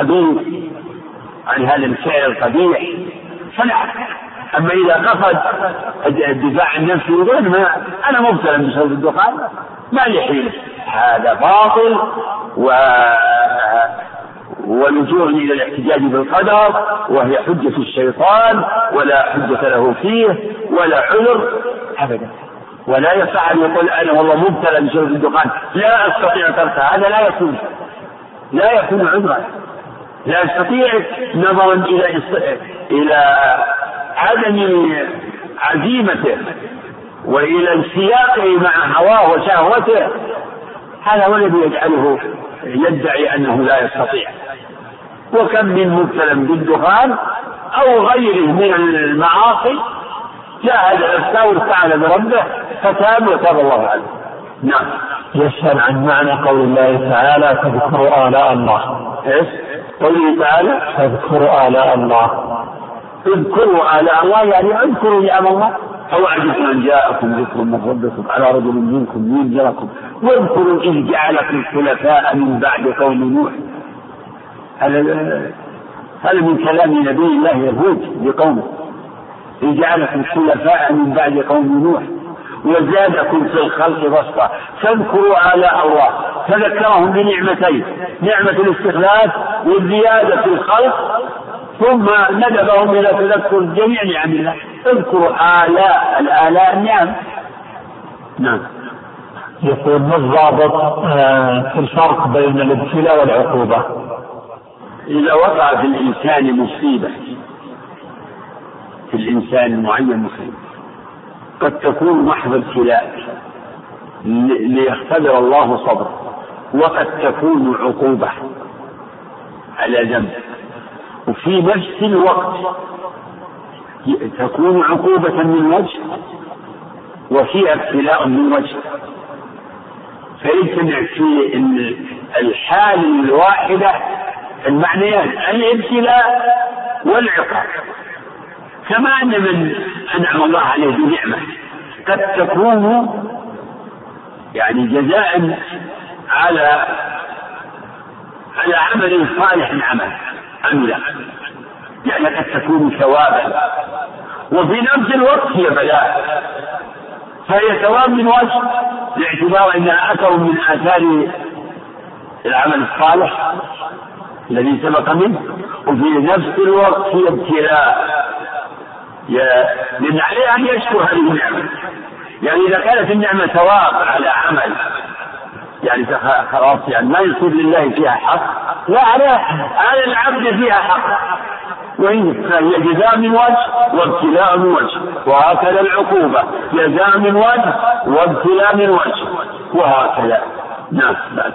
الخبيث عن هذا الفعل القبيح فلا. أما إذا قصد الدفاع عن نفسه يقول ما أنا مبتلى بشرب الدخان ما لي حيلة هذا باطل و ولجوء إلى الاحتجاج بالقدر وهي حجة الشيطان ولا حجة له فيه ولا عذر ابدا. ولا يصح أن يقول أنا والله مبتلى بشرب الدخان لا أستطيع تركها هذا لا يكون لا يكون عذرا. لا يستطيع نظرا إلى إلى عدم عزيمته وإلى انسياقه مع هواه وشهوته هذا هو الذي يجعله يدعي أنه لا يستطيع. وكم من مبتلى بالدخان أو غيره من المعاصي جاهد نفسه واستعان بربه فتاب وتاب الله عليه نعم. يسأل عن معنى قول الله تعالى تذكروا آلاء الله. إيش؟ قوله تعالى تذكروا آلاء الله. اذكروا آلاء الله يعني اذكروا نعم الله. أو عجبتم أن جاءكم ذكر من ربكم على رجل منكم لينذركم. واذكروا إذ جعلكم خلفاء من بعد قوم نوح. هذا من كلام نبي الله يهود لقومه؟ إذ جعلكم خلفاء من بعد قوم نوح. وزادكم في الخلق بسطة فاذكروا آلاء الله فذكرهم بنعمتين. نعمة الاستخلاف والزيادة في الخلق ثم ندبهم إلى تذكر جميع نعم الله. اذكروا آلاء الآلاء النعم. نعم. يقول ما الضابط آه، في الفرق بين الابتلاء والعقوبة؟ إذا وقع في الإنسان مصيبة في الإنسان المعين مصيبة قد تكون محض ابتلاء ليختبر الله صبره وقد تكون عقوبة على ذنب. وفي نفس الوقت تكون عقوبة من وجه وفيها ابتلاء من وجه. فيجتمع في الحال الواحدة المعنيان الابتلاء والعقاب. كما أن من أنعم الله عليه بنعمة. قد تكون يعني جزاء على على عمل صالح عمل عمله يعني قد تكون ثوابا. وفي نفس الوقت هي بلاء. فهي ثواب من وجه باعتبار أنها أثر من آثار العمل الصالح الذي سبق منه. وفي نفس الوقت هي ابتلاء. لأن عليه أن يشكر هذه النعمة. يعني إذا كانت النعمة ثواب على عمل يعني خلاص يعني ما يصير لله فيها حق لا على على العبد فيها حق. وهي فهي جزاء من وجه وابتلاء من وجه. وهكذا العقوبة. جزاء من وجه وابتلاء من وجه. وهكذا. نعم بعد.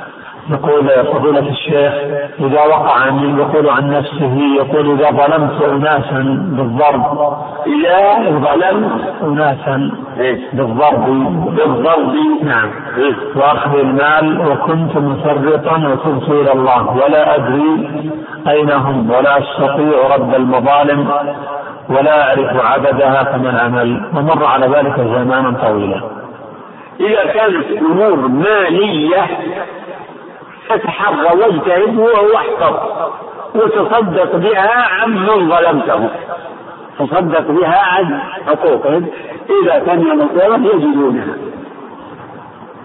يقول فضيلة الشيخ إذا وقع من يقول عن نفسه يقول إذا ظلمت أناسا بالضرب. إذا ظلمت أناسا بالضرب. بالضرب. نعم. وأخذ المال وكنت مسرطا وتبت إلى الله. ولا أدري أين هم. ولا أستطيع رد المظالم. ولا أعرف عددها فما العمل ومر على ذلك زمانا طويلا. إذا كانت أمور مالية فتحرى واجتهد واحفظ وتصدق بها عمن ظلمته. تصدق بها عن حقوقهم. إذا كان يوم القيامة يجدونها.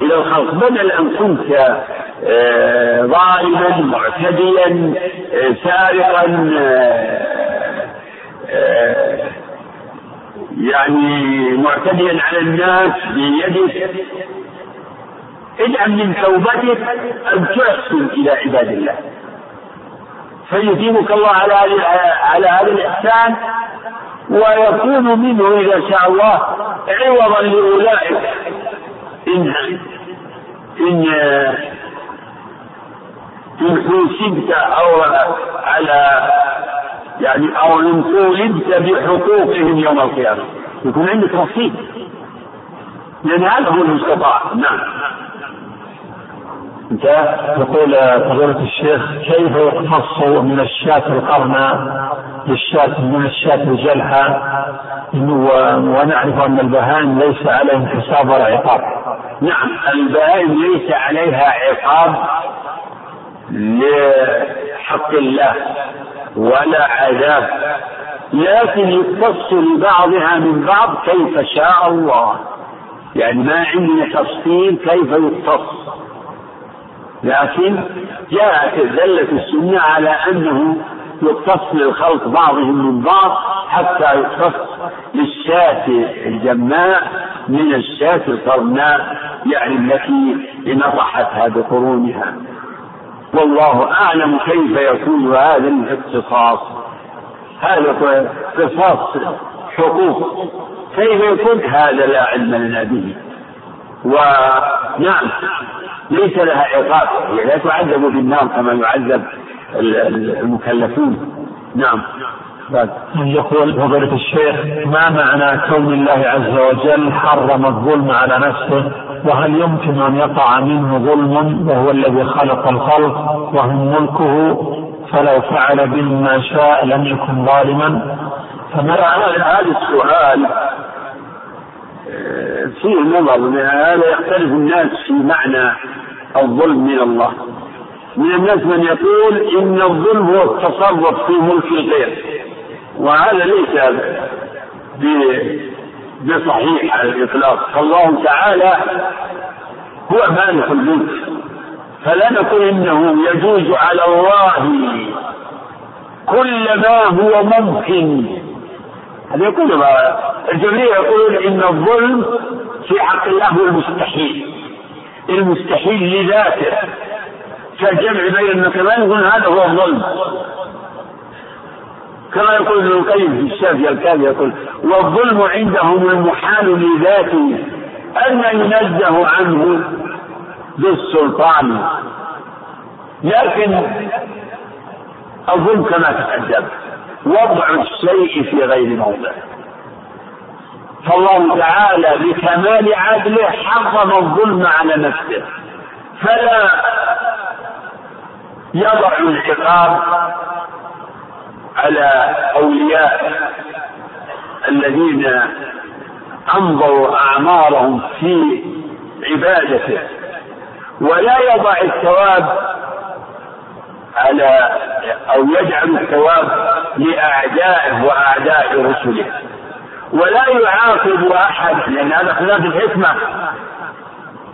إلى الخلق. بدل أن كنت آه، ظالما معتديا آه، سارقا آه، يعني معتديا على الناس بيدك اجعل من توبتك أن تحسن إلى عباد الله. فيثيبك الله على على هذا الإحسان ويكون منه إذا شاء الله عوضا لأولئك. إن إن إن حوسبت أو على يعني أو إن طولبت بحقوقهم يوم القيامة. يكون عندك رصيد. لأن هذا هو المستطاع. نعم. يقول فضيلة الشيخ كيف يقتص من الشاة القرنى للشاة من الشاة الجلحة ونعرف أن البهائم ليس عليهم حساب ولا عقاب. نعم البهائم ليس عليها عقاب حق الله ولا عذاب لكن يختص لبعضها من بعض كيف شاء الله. يعني ما عندنا تفصيل كيف يختص لكن جاءت دلت السنة على أنه يختص للخلق بعضهم من بعض حتى يختص للشاة الجماء من الشاة القرناء يعني التي نطحتها بقرونها والله أعلم كيف يكون هذا الاختصاص. هذا قصاص حقوق. كيف يكون؟ هذا لا علم لنا به. ونعم ليس لها عقاب يعني لا تعذب بالنار كما يعذب المكلفون. نعم. يقول فضيلة الشيخ ما معنى كون الله عز وجل حرم الظلم على نفسه؟ وهل يمكن أن يقع منه ظلم وهو الذي خلق الخلق وهم ملكه؟ فلو فعل بهم ما شاء لم يكن ظالما. فما هذا السؤال آه، فيه نظر هذا يختلف الناس في معنى الظلم من الله. من الناس من يقول إن الظلم هو التصرف في ملك الغير. وهذا ليس بصحيح على الإطلاق. فالله تعالى هو مالك الملك. فلا نقول إنه يجوز على الله كل ما هو ممكن. هذا يقول الجميع يقول إن الظلم في حق الله المستحيل. المستحيل لذاته. كالجمع بين النقيضين يقول هذا هو الظلم. كما يقول ابن القيم في الشافعي الكافي يقول والظلم عندهم المحال لذاته أن ينزه عنه بالسلطان. لكن الظلم كما تقدم وضع الشيء في غير موضعه فالله تعالى بكمال عدله حرم الظلم على نفسه. فلا يضع العقاب على أولياء الذين أمضوا أعمارهم في عبادته. ولا يضع الثواب على أو يجعل الثواب لأعدائه وأعداء رسله. ولا يعاقب أحد لأن هذا خلاف الحكمة.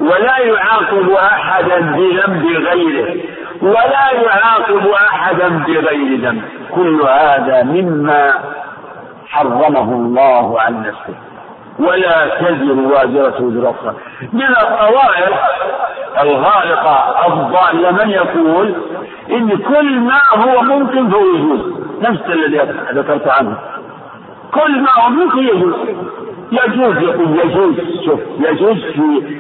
ولا يعاقب أحدا بذنب غيره. ولا يعاقب أحدا بغير ذنب. كل هذا مما حرمه الله عن نفسه. ولا تزر وازرة وزر أخرى. من الطوائف الغالقة الضالة من يقول إن كل ما هو ممكن فهو يجوز. نفس الذي ذكرت عنه. كل ما هو ممكن يجوز. يجوز يقول يجوز. شوف يجوز في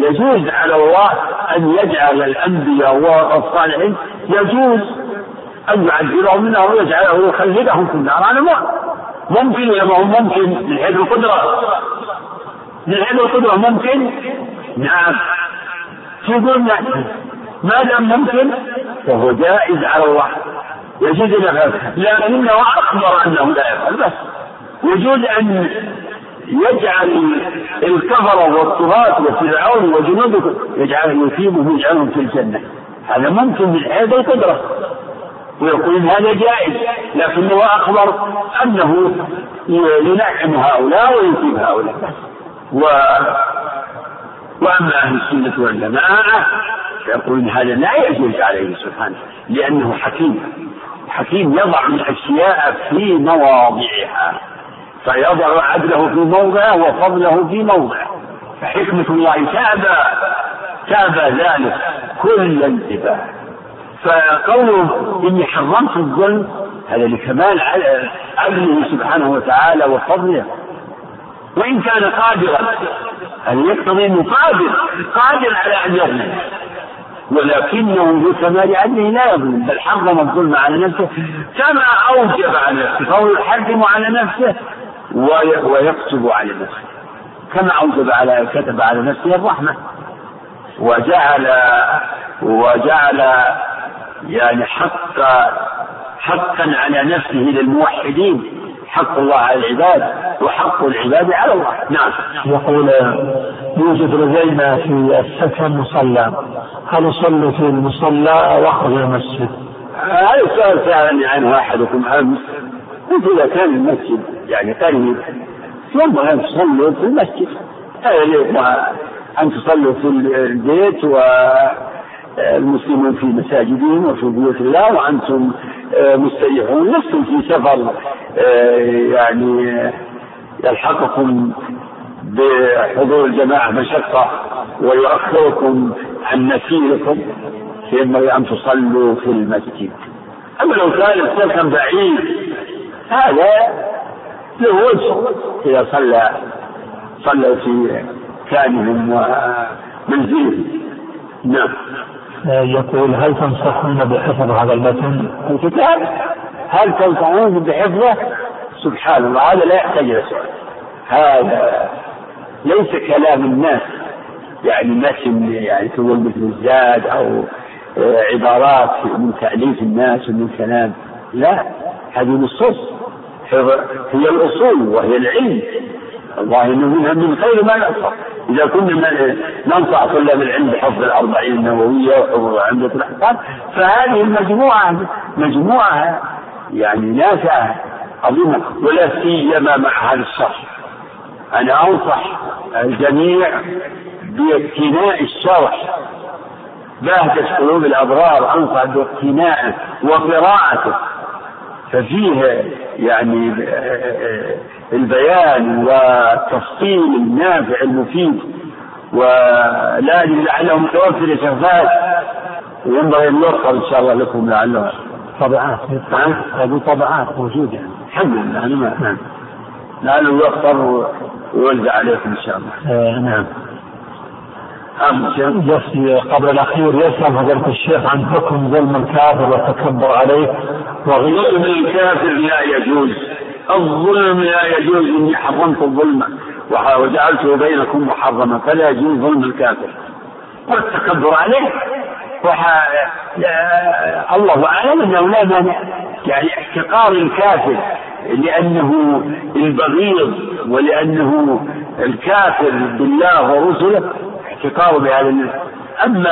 يجوز على الله أن يجعل الأنبياء والصالحين يجوز أن يعذبهم منها ويجعله ويخلدهم في النار. على ممكن هو ممكن من حيث القدرة. من حيث القدرة ممكن؟ نعم. نعم ما دام ممكن فهو جائز على الله. يجوز أن يفعل لكنه أخبر أنه لا يفعل بس. يجوز أن يجعل الكفر والطغاة وفرعون وجنوده يجعل يثيبهم ويجعلهم في الجنة. هذا ممكن من حيث القدرة. ويقول هذا جائز لكنه أخبر أنه ينعم هؤلاء ويثيب هؤلاء. و وأما أهل السنة والجماعة فيقولون هذا لا يجوز عليه سبحانه لأنه حكيم. حكيم يضع الأشياء في مواضعها فيضع عدله في موضعه وفضله في موضعه فحكمة الله تابى تابى ذلك كل انتباه فقوله إني حرمت الظلم هذا لكمال عدله سبحانه وتعالى وفضله. وإن كان قادرا هذا يقتضي أنه قادر قادر على أن يظلم ولكنه بكمال عدله لا يظلم. بل حرم الظلم على نفسه. كما أوجب على نفسه. فهو يحرم على نفسه. ويكتب على نفسه. كما أوجب على كتب على نفسه الرحمة. وجعل وجعل يعني حق حقا على نفسه للموحدين. حق الله على العباد وحق العباد على الله. نعم. يقول يوجد لدينا في السكن مصلى. هل أصلي في المصلى أو أخرج المسجد؟ هذا السؤال سألني عنه أحدكم أمس. قلت إذا كان المسجد يعني قريب ثم أن تصلوا في المسجد. أن تصلوا في البيت والمسلمون في مساجدهم وفي بيوت الله وأنتم مستريحون. لستم في سفر يعني يلحقكم بحضور الجماعة مشقة ويؤخركم عن مسيركم فينبغي أن تصلوا في المسجد. أما لو كان السكن بعيد هذا له وجه. إذا صلى صلى في كانهم ومنزلهم نعم. يقول هل تنصحون بحفظ هذا المتن؟ الكتاب هل تنصحون بحفظه؟ سبحان الله هذا لا يحتاج إلى سؤال. هذا ليس كلام الناس. يعني متن يعني تقول مثل الزاد أو عبارات من تأليف الناس ومن كلام. لا هذه نصوص. هي الأصول وهي العلم. الله إنه منها من خير ما ننصح. إذا كنا ننصح طلاب العلم بحفظ الأربعين النووية وحفظ عمدة الأحكام فهذه المجموعة مجموعة يعني نافعة عظيمة ولا سيما مع هذا الشرح أنا أنصح الجميع باقتناء الشرح بهجة قلوب الأبرار أنصح باقتنائه وقراءته. ففيه يعني البيان والتفصيل النافع المفيد ولا لعله متوفر شفاف وينبغي أن يوفر إن شاء الله لكم لعله طبعات. هذه طبعات موجودة. الحمد لله. أنا ما نعم. لعله يوفر ويوزع عليكم إن شاء الله. آه نعم. قبل الأخير يسأل فضيلة الشيخ عن حكم ظلم الكافر والتكبر عليه. وظلم الكافر لا يجوز. الظلم لا يجوز إني حرمت الظلم وجعلته بينكم محرما فلا يجوز ظلم الكافر. والتكبر عليه وح... الله أعلم أنه لا مانع. يعني احتقار الكافر لأنه البغيض ولأنه الكافر بالله ورسله احتقاره بهذا أما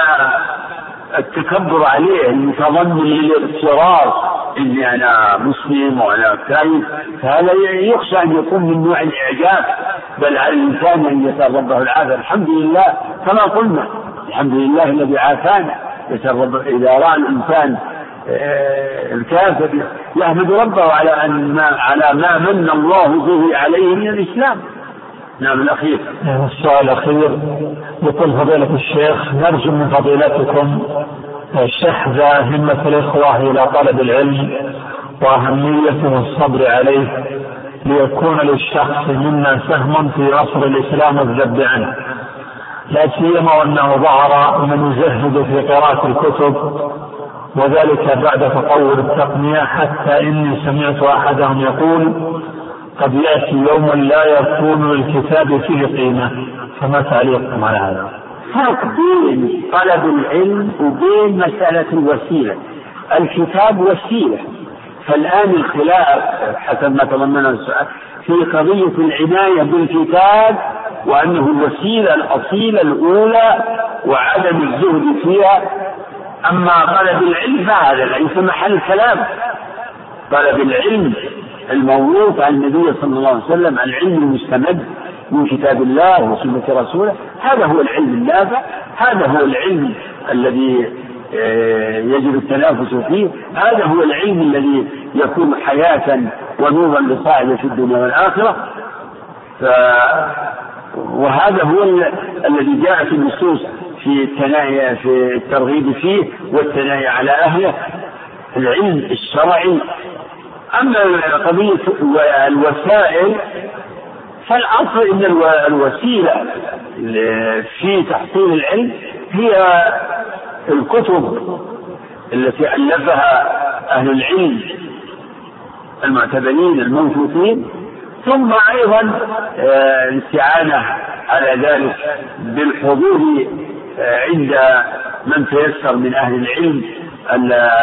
التكبر عليه المتضمن للاغترار إني أنا مسلم وأنا كايف فهذا يخشى أن يكون من نوع الإعجاب بل على الإنسان أن يسال ربه العافية. الحمد لله كما قلنا الحمد لله الذي عافانا. يسال ربه إذا رأى الإنسان آه، الكافر يحمد ربه على أن ما على ما من الله به عليه من الإسلام. نعم الأخير. السؤال الأخير. يقول فضيلة الشيخ نرجو من فضيلتكم شحذ همة الإخوة إلى طلب العلم وأهمية الصبر عليه ليكون للشخص منا سهم في نصر الإسلام والذب عنه. لا سيما وأنه ظهر من يزهد في قراءة الكتب وذلك بعد تطور التقنية حتى إني سمعت أحدهم يقول قد يأتي يوم لا يكون للكتاب فيه قيمة. فما تعليقكم على هذا؟ فرق بين طلب العلم وبين مسألة الوسيلة. الكتاب وسيلة. فالآن الخلاف حسب ما تضمنه السؤال في قضية العناية بالكتاب وأنه الوسيلة الأصيلة الأولى وعدم الزهد فيها. أما طلب العلم فهذا ليس محل كلام. طلب العلم الموروث عن النبي صلى الله عليه وسلم العلم المستمد من كتاب الله وسنة رسوله. هذا هو العلم النافع هذا هو العلم الذي آه، يجب التنافس فيه. هذا هو العلم الذي يكون حياة ونورا لصاحبه في الدنيا والآخرة. ف وهذا هو الذي جاءت النصوص في الثنايا في الترغيب فيه والثنايا على أهله. العلم الشرعي أما قضية الوسائل فالأصل أن الوسيلة في تحصيل العلم هي الكتب التي ألفها أهل العلم المعتبرين الموثوقين ثم أيضا آه، الاستعانة على ذلك بالحضور آه، عند من تيسر من أهل العلم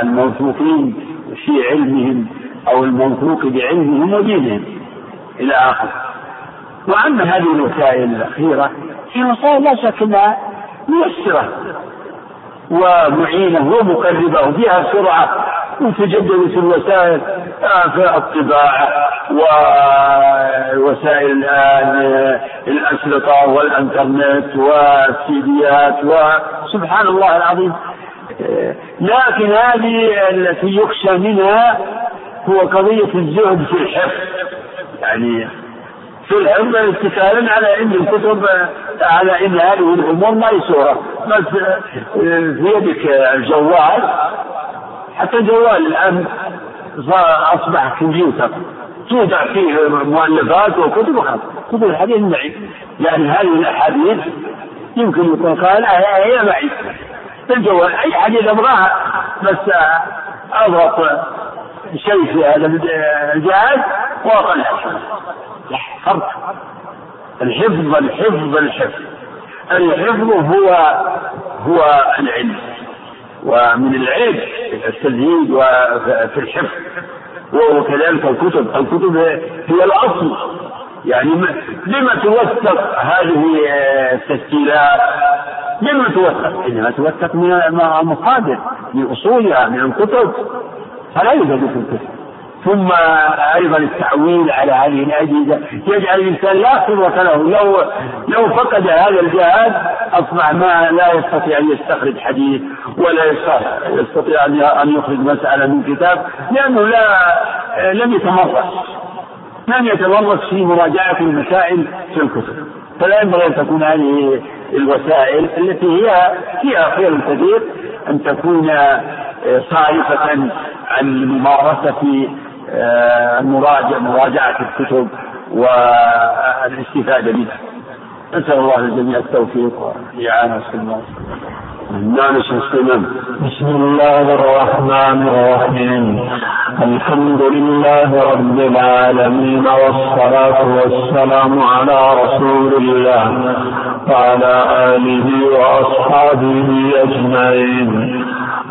الموثوقين في علمهم. أو الموثوق بعلمهم ودينهم إلى آخره. وأما هذه الوسائل الأخيرة هي وسائل لا شك أنها ميسرة ومعينة ومقربة وفيها سرعة وتجددت الوسائل آه، في الطباعة ووسائل الآن الأسلطة والإنترنت والسيديات وسبحان الله العظيم. لكن هذه التي يخشى منها هو قضية الزهد في الحفظ. يعني في الحفظ اتكالا على إن الكتب على إن هذه الأمور ميسوره بس في يدك الجوال. حتى الجوال الآن أصبح كمبيوتر. توضع فيه مؤلفات وكتب وخلاص. كتب الحديث معي. يعني هذه الأحاديث يمكن يكون قال هي معي. الجوال. أي حديث أبغاها. بس أضغط شيء في هذا الجهاز واطلع فرق الحفظ الحفظ الحفظ. الحفظ هو هو العلم. ومن العيب التزييد في الحفظ. وكذلك الكتب. الكتب هي الأصل. يعني لما توثق هذه التسجيلات؟ لما توثق؟ إنما توثق من المصادر من أصولها من الكتب فلا يوجد في الكتب ثم أيضا التعويل على هذه الاجهزه يجعل الإنسان لا قوه له. لو لو فقد هذا الجهاز أصبح ما لا يستطيع أن يستخرج حديث ولا يستطيع أن يخرج مسألة من كتاب لأنه لا لم يتمرس. لم يتمرس في مراجعة المسائل في الكتب. فلا ينبغي أن تكون هذه الوسائل التي هي فيها خير كثير أن تكون صارفة عن الممارسه مراجعة مراجعة الكتب والإستفادة منها. نسأل الله للجميع التوفيق. والإعانة بسم الله الرحمن الرحيم. الحمد لله رب العالمين والصلاة والسلام على رسول الله وعلى آله وأصحابه أجمعين.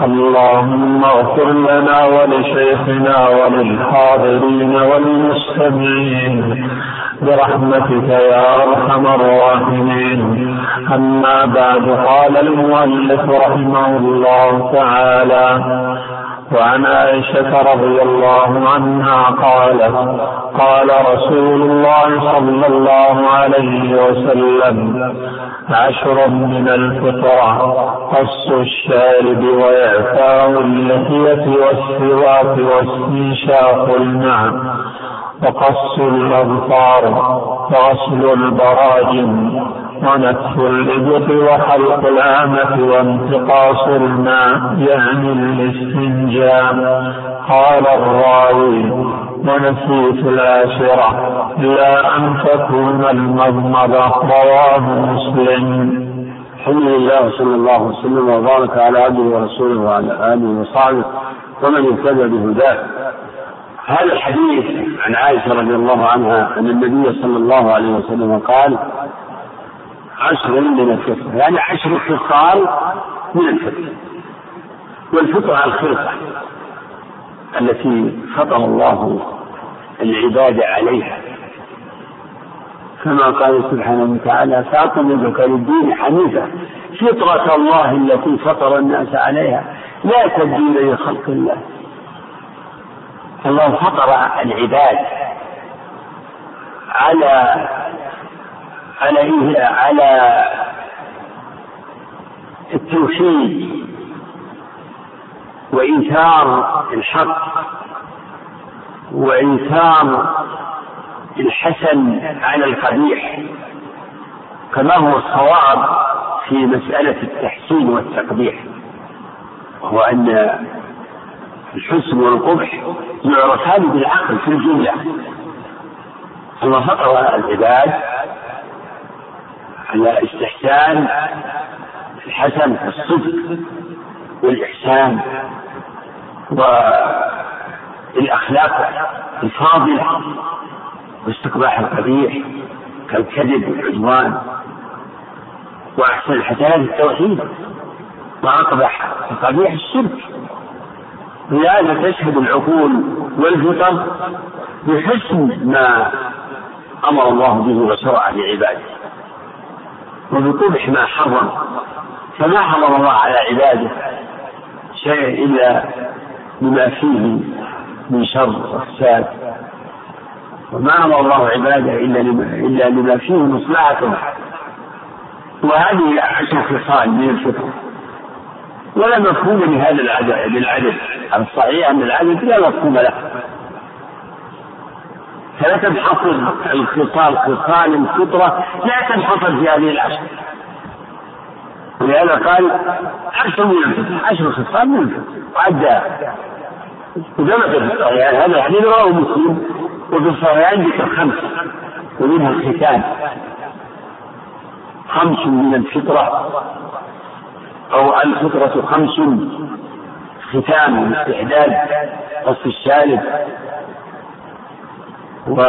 اللهم اغفر لنا ولشيخنا وللحاضرين والمستمعين برحمتك يا أرحم الراحمين. أما بعد قال المؤلف رحمه الله تعالى وعن عائشة رضي الله عنها قالت قال رسول الله صلى الله عليه وسلم عشر من الفطرة قص الشارب وإعفاء اللحية والسواك واستنشاق الماء. وقص الأظفار وغسل البراجم ونتف الإبط وحلق العامة وانتقاص الماء يعني الاستنجاء. قال الراوي ونسيت العاشرة إلا أن تكون المضمضة. رواه مسلم. الحمد لله وصلى الله وسلم وبارك على عبده ورسوله وعلى آله وصحبه ومن اهتدى بهداه. هذا الحديث عن عائشة رضي الله عنها أن النبي صلى الله عليه وسلم قال عشر من الفطر يعني عشر خصال من الفطر. والفطر الخلقة التي فطر الله العباد عليها. كما قال سبحانه وتعالى فأقم للدين حنيفا فطرة الله التي فطر الناس عليها. لا تبديل لخلق الله. الله فطر العباد على على على التوحيد وإيثار الحق وإيثار الحسن على القبيح كما هو الصواب في مسألة التحسين والتقبيح وهو أن الحسن والقبح يعرفان بالعقل في الجملة. الله فطر العباد على استحسان الحسن الصدق والإحسان والأخلاق الفاضلة واستقباح القبيح كالكذب والعدوان. وأحسن الحسنات التوحيد وأقبح القبيح الشرك. لهذا تشهد العقول والفطر بحسن ما أمر الله به وشرع لعباده. وبقبح ما حرم فما حرم الله على عباده شيء إلا لما فيه من شر وفساد. وما أمر الله عباده إلا إلا لما فيه مصلحتهم وهذه عشر خصال من الفطره ولا مفهوم لهذا العدد للعدد. الصحيح أن العدد لا مفهوم له؟ فلا تنحصر الخصال خصال الفطره لا تنحصر في هذه العشر. ولهذا قال عشر من عشر خصال من وعدها وجمع في الصحيحين هذا الحديث رواه مسلم وفي الصحيحين ذكر خمس ومنها الختان. خمس من الفطرة. أو الفطرة خمس ختام واستعداد قص الشارب. و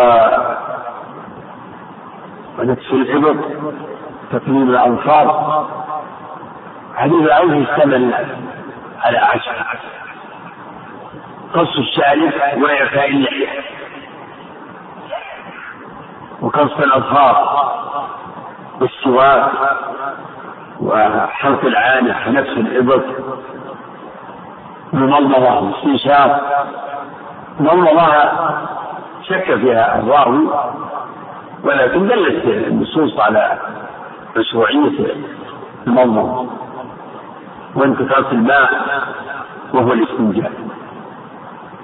ونتف الإبط تقليل الأنصار. حديث العوف يشتمل على عشر. قص الشارب وإعفاء اللحية. وقص الأظفار والسواك وحلق العانة ونفس الإبط. المضمضة والاستنشاق المضمضة شك فيها الراوي ولكن دلت النصوص على مشروعية المضمضة وانتقاص الماء وهو الاستنجاء.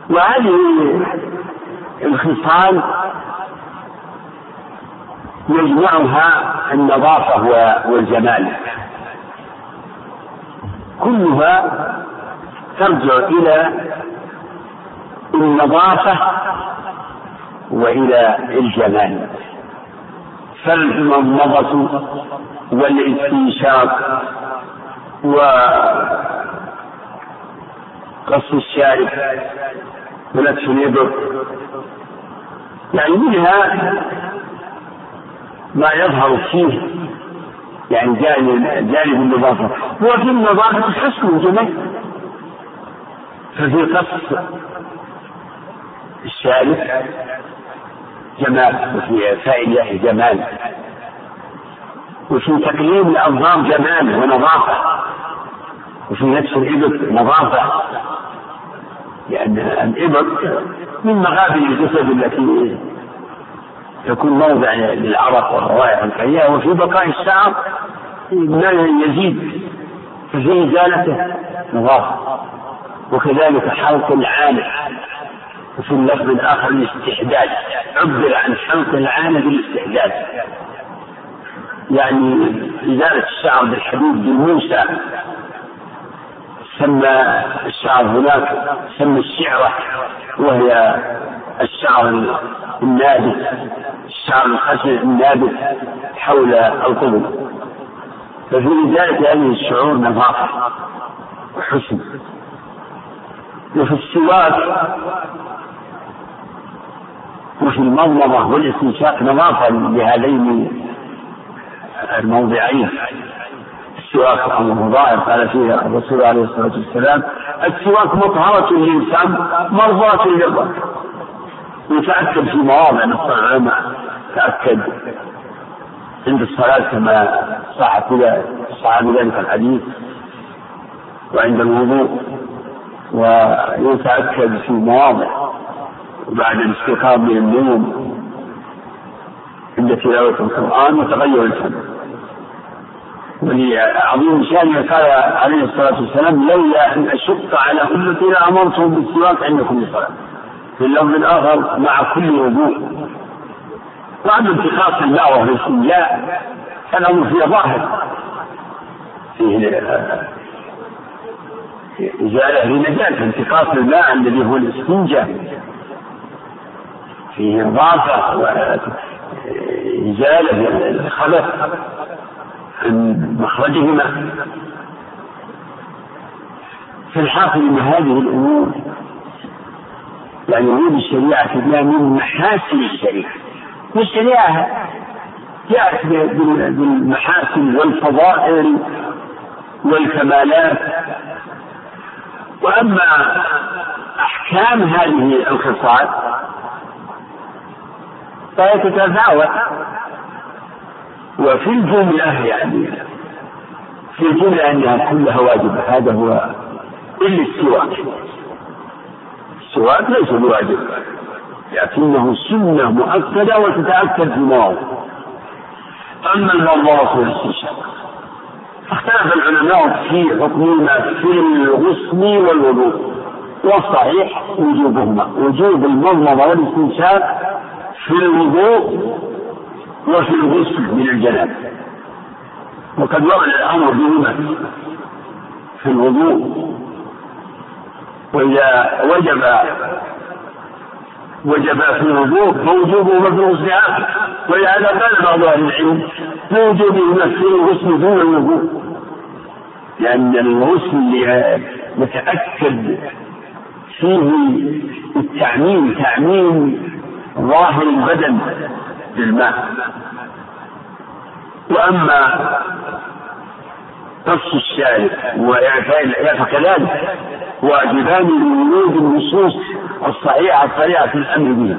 وهذه الخصال يجمعها النظافة والجمال. كلها ترجع إلى النظافة وإلى الجمال. فالمضمضة والاستنشاق وقص الشارب ونفس الإبر يعني منها ما يظهر فيه. يعني جانب جانب النظافة. وفي النظافة حسن وجمال ففي قص الشارب جمال وفي فائدة جمال. وفي تقليم الأنظار جمال ونظافة. وفي نفس الإبط نظافة. لأن الإبط من مغابر الجسد التي تكون موضع للعرق والروائح الكريهة وفي بقاء الشعر ما يزيد ففي إزالته نظافة. وكذلك حلق العانة وفي اللفظ الآخر الاستحداد عبر عن حلق العانة بالاستحداد. يعني إزالة الشعر بالحديد بالموسى سمى الشعر هناك سمى الشعرة وهي الشعر النابت الشعر الخشن النابت حول القبل ففي إزالة هذه الشعور نظافة وحسن. وفي السواك وفي المضمضة والاستنشاق نظافة لهذين الموضعين. السواك أمره ظاهر قال فيه الرسول عليه الصلاة والسلام السواك مطهرة للإنسان مرضاة للرب. يتأكد في مواضع العلماء تأكد عند الصلاة كما صح صح بذلك الحديث وعند الوضوء ويتأكد في مواضع بعد الاستيقاظ من النوم عند تلاوة القرآن وتغير الفم ولعظيم شأنه قال عليه الصلاة والسلام لولا أن أشق على أمتي لأمرتهم بالسواك عند كل صلاة. في اللفظ الآخر مع كل وضوء وأما انتقاص الماء وهو الاستنجاء فالأمر فيه ظاهر. فيه إزالة لنجاة انتقاص الماء الذي هو الاستنجاء. فيه إضافة وإزالة الخبث عن مخرجهما. فالحاصل أن هذه الأمور يعني ورود الشريعة في من محاسن الشريعة؟ والشريعة جاءت بالمحاسن والفضائل والكمالات. وأما أحكام هذه الخصال فهي تتفاوت. وفي الجملة يعني في الجملة أنها كلها واجبة هذا هو إلا السواك. السواك ليس بواجب لكنه سنة مؤكدة وتتأكد في مواضع أما المنظرة والاستنشاق اختلف العلماء في حكمهما في الغسل والوضوء والصحيح وجوبهما وجوب المضمضة والاستنشاق في الوضوء وفي الغسل من الجنابة وقد ورد الأمر بهما في الوضوء وإذا وجب وجب في الوضوء فوجوبه في الغسل آخر ولهذا قال بعض أهل العلم بوجوبهما في الغسل دون الوضوء لأن الغسل يتأكد فيه التعميم تعميم ظاهر البدن بالماء. وأما قص الشارب وإعفاء الإعفاء فكذلك واجبان لورود النصوص الصحيحة الصريحة في الأمر بها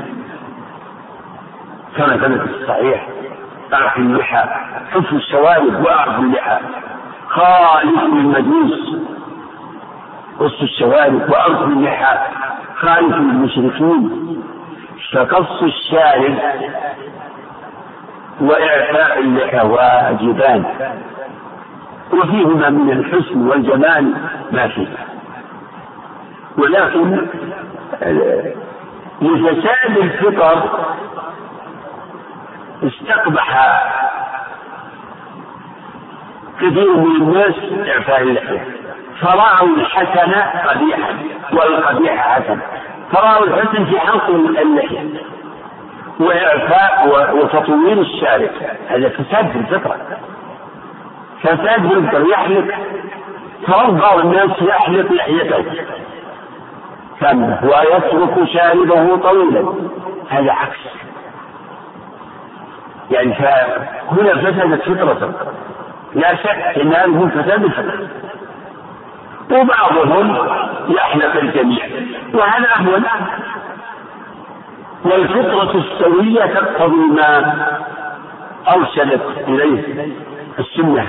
كما ثبت في الصحيح أعف اللحى حف الشوارب وأعف اللحى. خالف المجوس قص الشوارب وأرخ اللحى. خالف المشركين فقص الشارب وإعفاء اللحى واجبان. وفيهما من الحسن والجمال ما فيه. ولكن لفساد الفطر استقبح كثير من الناس إعفاء اللحية. فرأوا الحسن قبيحا والقبيح حسن. فرأوا الحسن في حلق اللحية. وإعفاء وتطوير الشارع. هذا فساد في الفطرة. فساد الفطرة يحلق بعض الناس يحلق لحيته كاملة ويترك شاربه طويلا. هذا عكس. يعني فهنا فسدت فطرته لا شك إن هذا هو فساد الفطرة. وبعضهم يحلق الجميع. وهذا أهون. والفطرة السوية تقتضي ما أرشدت إليه. السنة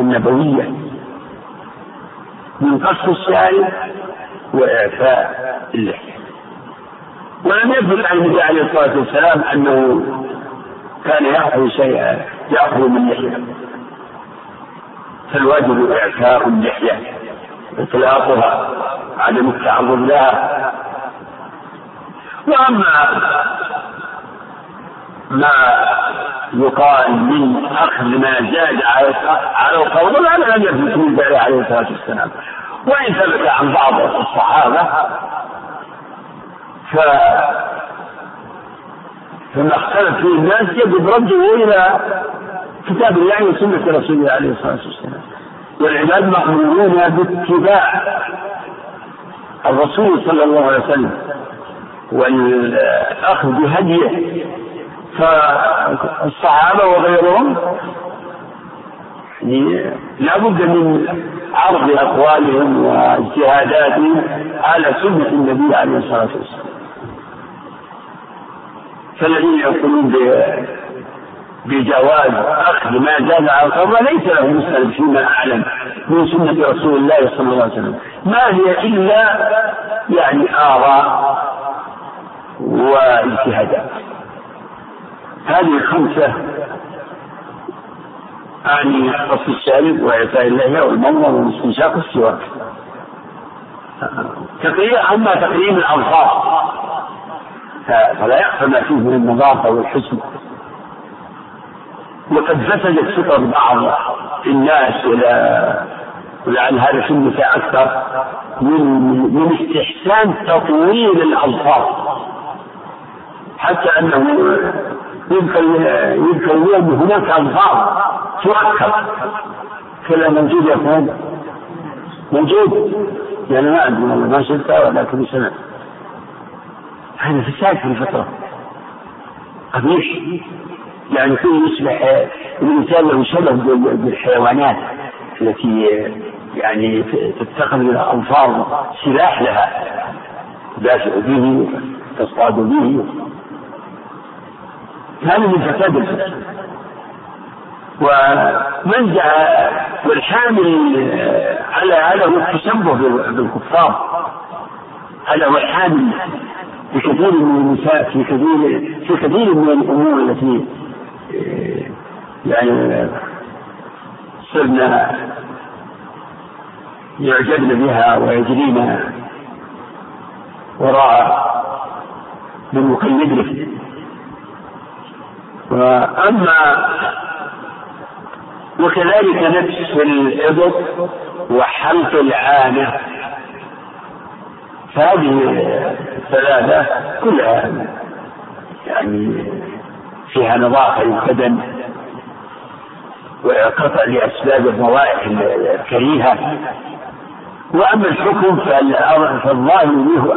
النبوية من قص الشارب وإعفاء اللحية ولم يثبت عن النبي عليه الصلاة والسلام أنه كان يأخذ شيئا يأخذ من لحية. فالواجب إعفاء اللحية إطلاقها عدم التعرض لها. وأما ما يقال من أخذ ما زاد على القول هذا لم يثبت من عليه الصلاة والسلام. وإن ثبت عن بعض الصحابة ف فما اختلف فيه الناس يجب رده إلى كتاب الله وسنة رسول الله عليه الصلاة والسلام. والعباد مأمورون باتباع الرسول صلى الله عليه وسلم والأخذ بهديه. فالصحابة وغيرهم. يعني لا بد من عرض أقوالهم واجتهاداتهم على سنة النبي عليه الصلاة والسلام. فالذين يقولون بجواز أخذ ما زاد على القبر ليس له مسند فيما أعلم من سنة رسول الله صلى الله عليه وسلم. ما هي إلا يعني آراء واجتهادات. هذه الخمسة أعني قص الشارب وإعطاء اللحية والمنظر والاستنشاق والسواك. تقريب أما تقريب الألفاظ فلا يخفى ما فيه من النظافة والحسن. وقد فسدت فطر بعض الناس ولا ولعل هذا في النساء أكثر. من من استحسان تطويل الألفاظ حتى أنه يذكر يذكر اليوم هناك ألفاظ تؤكد كلام موجود يا فهد موجود. يعني ما أدري والله ما شفتها ولكن سمعت. هذا فساد في الفطرة قبيح يعني كل يصبح الإنسان له شبه بالحيوانات التي يعني تتخذ الألفاظ سلاح لها. تدافع به تصطاد به. هذا من فساد الفطرة ومن جاء والحامل على هذا هو التشبه بالكفار. هذا هو الحامل في كثير من النساء في كثير في كثير من الأمور التي يعني صرنا يعجبن بها ويجرين وراء من يقيد له وأما وكذلك نفس الإبط وحلق العانة. فهذه الثلاثة كلها يعني فيها نظافة للبدن وقطع لأسباب الروائح الكريهة. وأما الحكم فالظاهر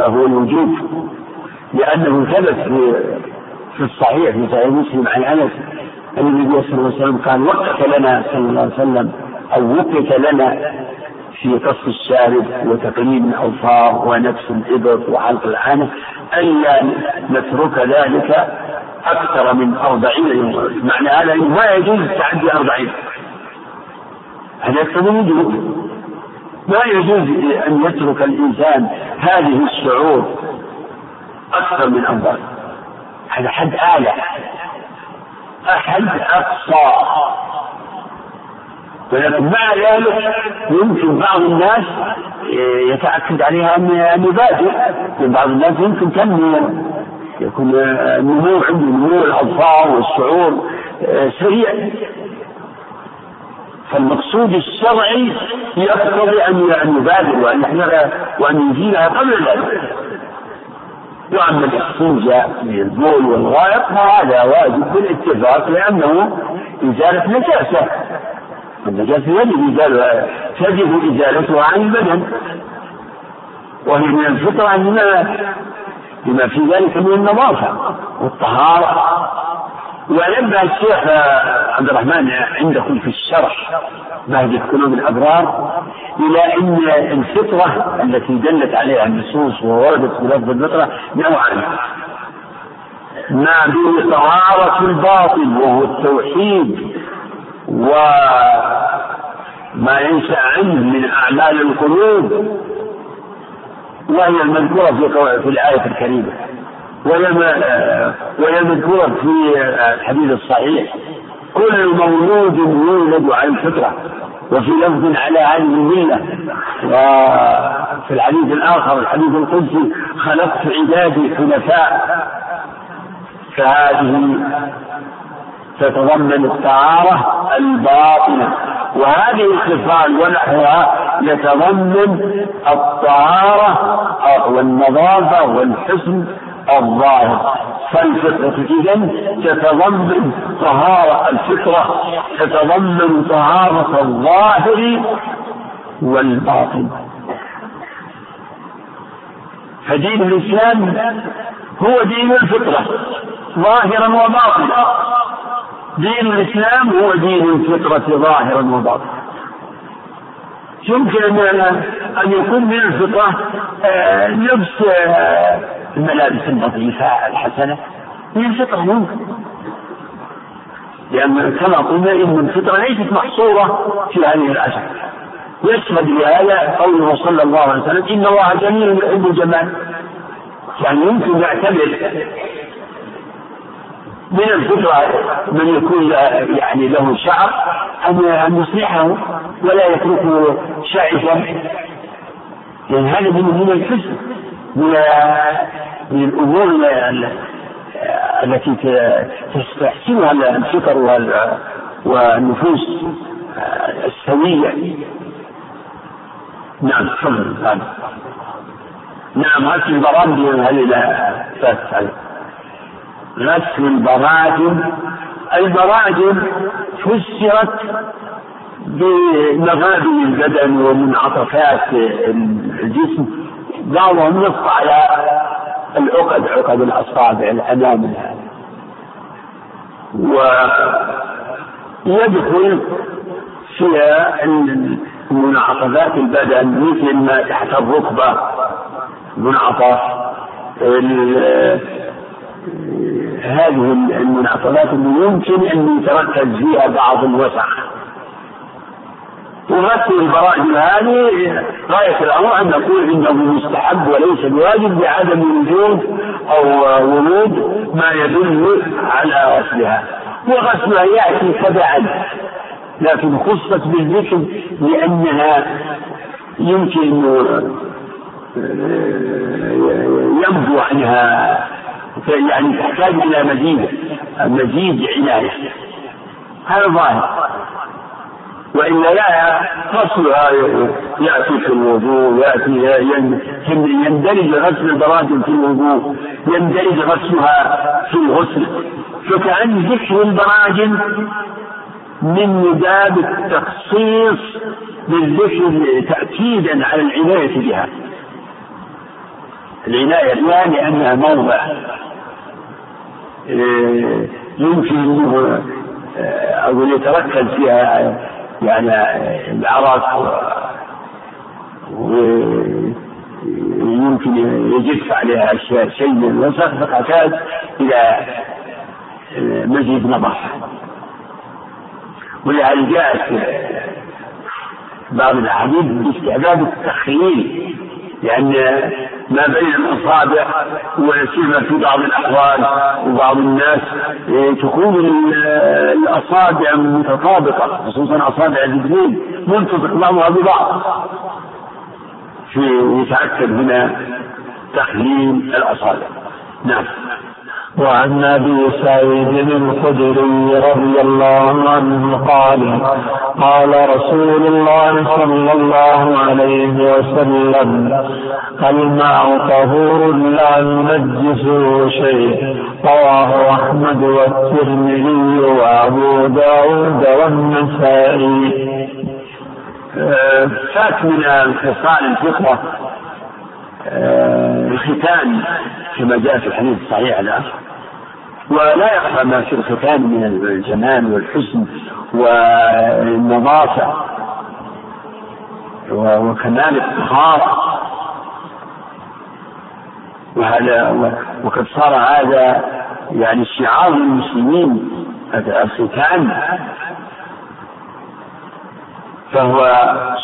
هو الوجوب لأنه ثبت في الصحيح في صحيح مسلم عن أنس أن النبي صلى الله عليه وسلم قال وقت لنا صلى الله عليه وسلم أو وقت لنا في قص الشارب وتقليم الأظفار ونفس الإبط وحلق العانة ألا نترك ذلك أكثر من أربعين يوما معنى هذا أنه ما يجوز تعدي أربعين. هذا يقتضي الوجوب ما يجوز أن يترك الإنسان هذه الشعور أكثر من أربعين. هذا حد آلة أحد أقصى. ولكن مع ذلك يمكن بعض الناس يتأكد عليها أن يبادر بعض الناس يمكن تنمو يكون النمو عنده نمو الأظفار والشعور سريع. فالمقصود الشرعي يقتضي أن يبادر وأن يحذر وأن يزيلها قبل ذلك. وأما الاستنجاء بالبول والغائط فهذا واجب بالاتفاق لأنه إزالة نجاسة. النجاسة يجب إزالة تجب إزالتها عن البدن. وهي من الفطرة لما في ذلك من النظافة والطهارة. وينبه الشيخ عبد الرحمن عندكم في الشرح بهجة قلوب الأبرار إلى أن الفطرة التي دلت عليها النصوص ووردت بلفظ الفطرة نوعان. ما به طهارة الباطن وهو التوحيد وما ينشأ عنه من أعمال القلوب وهي المذكورة في في الآية الكريمة. وهي مذكورة في الحديث الصحيح. كل مولود يولد على الفطرة وفي لفظ على هذه الملة. وفي الحديث الآخر الحديث القدسي خلقت عبادي حنفاء. فهذه تتضمن الطهارة الباطنة. وهذه الخصال ونحوها يتضمن الطهارة والنظافة والحسن الظاهر. فالفطرة إذا تتضمن طهارة الفطرة تتضمن طهارة الظاهر والباطن. فدين الإسلام هو دين الفطرة ظاهرا وباطنا. دين الإسلام هو دين الفطرة ظاهرا وباطنا. يمكن أن يكون من الفطرة آه، لبس آه، الملابس النظيفة الحسنة من الفطرة ممكن لأن كما قلنا إن الفطرة ليست محصورة في هذه الأشياء يشهد لهذا قوله صلى الله عليه وسلم إن الله جميل يحب الجمال. يعني يمكن يعتبر من الفطرة من يكون يعني له شعر أن أن يصلحه ولا يتركه شعثا لأن هذا من من الحسن. من من الأمور التي تستحسنها الفطر والنفوس السوية. نعم تفضل. نعم غسل البراجم هل تسأل غسل البراجم البراجم فسرت بمغابن البدن ومنعطفات الجسم. بعضهم نص على العقد عقد الأصابع الأمام. ويدخل فيها منعطفات البدن مثل ما تحت الركبة منعطف هذه المنعطفات اللي يمكن أن يتركز فيها بعض الوسع. وغسل البراجم هذه غاية الأمر أن نقول إنه مستحب وليس بواجب لعدم وجود أو ورود ما يدل على غسلها. وغسلها يأتي تبعا لكن خصت بالذكر لأنها يمكن ينبو عنها يعني تحتاج إلى مزيد مزيد عناية. هذا ظاهر. وإلا لا غسلها يأتي في الوضوء يأتي يندرج غسل البراجم في الوضوء يندرج غسلها في الغسل. فكأن ذكر البراجم من مداد التخصيص بالذكر تأكيدا على العناية بها. العناية بها لأنها موضع آه، يمكن أنه أو يتركز فيها يعني العرق ويمكن يجف عليها شيء من الوسخ فتحتاج إلى مزيد نظافة ولهذا جاءت بعض الأحاديث باستعداد التخييل لأن ما بين الأصابع وسيما في بعض الأحوال وبعض الناس إيه، تكون الأصابع متطابقة خصوصا أصابع الرجلين منطبق بعضها ببعض. في يتأكد هنا تخليل الأصابع. نعم. وعن أبي سعيد الخدري رضي الله عنه قال قال رسول الله صلى الله عليه وسلم الماء طهور لا ينجسه شيء رواه أحمد والترمذي وأبو داود والنسائي. فات من انفصال الفطرة. آه، الختان كما جاء في الحديث الصحيح الآن. ولا يخفى ما في الختان من الجمال والحسن والنظافة وكمال الطهارة. وهذا وقد صار هذا يعني شعار للمسلمين الختان فهو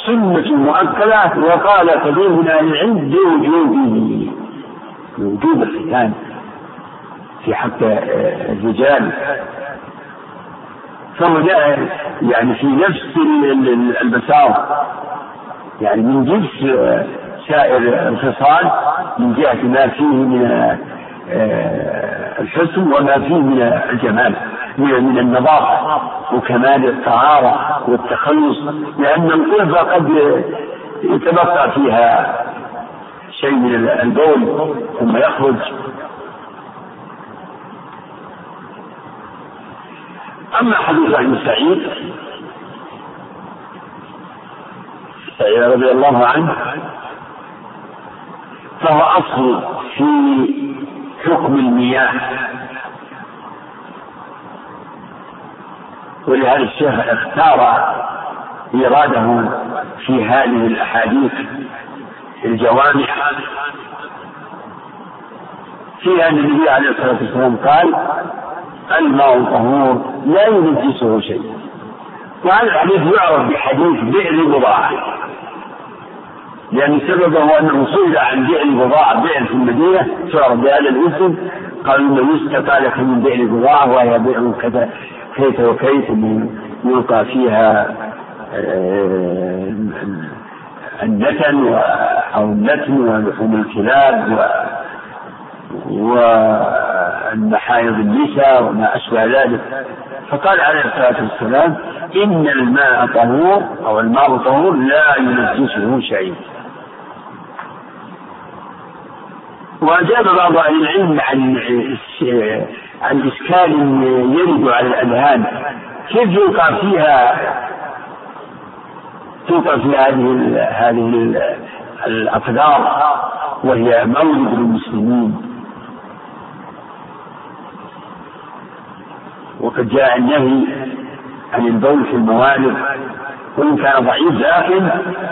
سنة مؤكدة وقال كثير العلم بوجوبه بوجوب الختان في حق الرجال. فهو جاء يعني في نفس المسار يعني من جنس سائر الخصال من جهة ما فيه من الحسن وما فيه من الجمال. من النظافة وكمال الطهارة والتخلص لأن القربة قد يتبقى فيها شيء من البول ثم يخرج. أما حديث عن سعيد رضي الله عنه فهو أصل في حكم المياه. ولهذا الشيخ اختار إيراده في هذه الأحاديث الجوامع؟ فيها أن النبي عليه الصلاة والسلام قال الماء طهور لا ينجسه شيء. وهذا الحديث يعرف بحديث بئر بضاعة لأن سببه أنه سئل عن بئر بضاعة بئر في المدينة تعرف بهذا الاسم قالوا إنه يستقى لك من بئر بضاعة وهي بئر كذا. كيف وكيف يلقى فيها آه، النتن أو النتن ولحوم الكلاب والمحايض النساء وما أشبه ذلك. فقال عليه الصلاة والسلام إن الماء طهور أو الماء طهور لا ينجسه شيء. وأجاب بعض أهل العلم عن عن إشكال يرد على الأذهان. كيف يوقع فيها توقع في هذه هذه الأقدار وهي مولد للمسلمين؟ وقد جاء النهي عن البول في الموالد وإن كان ضعيف لكن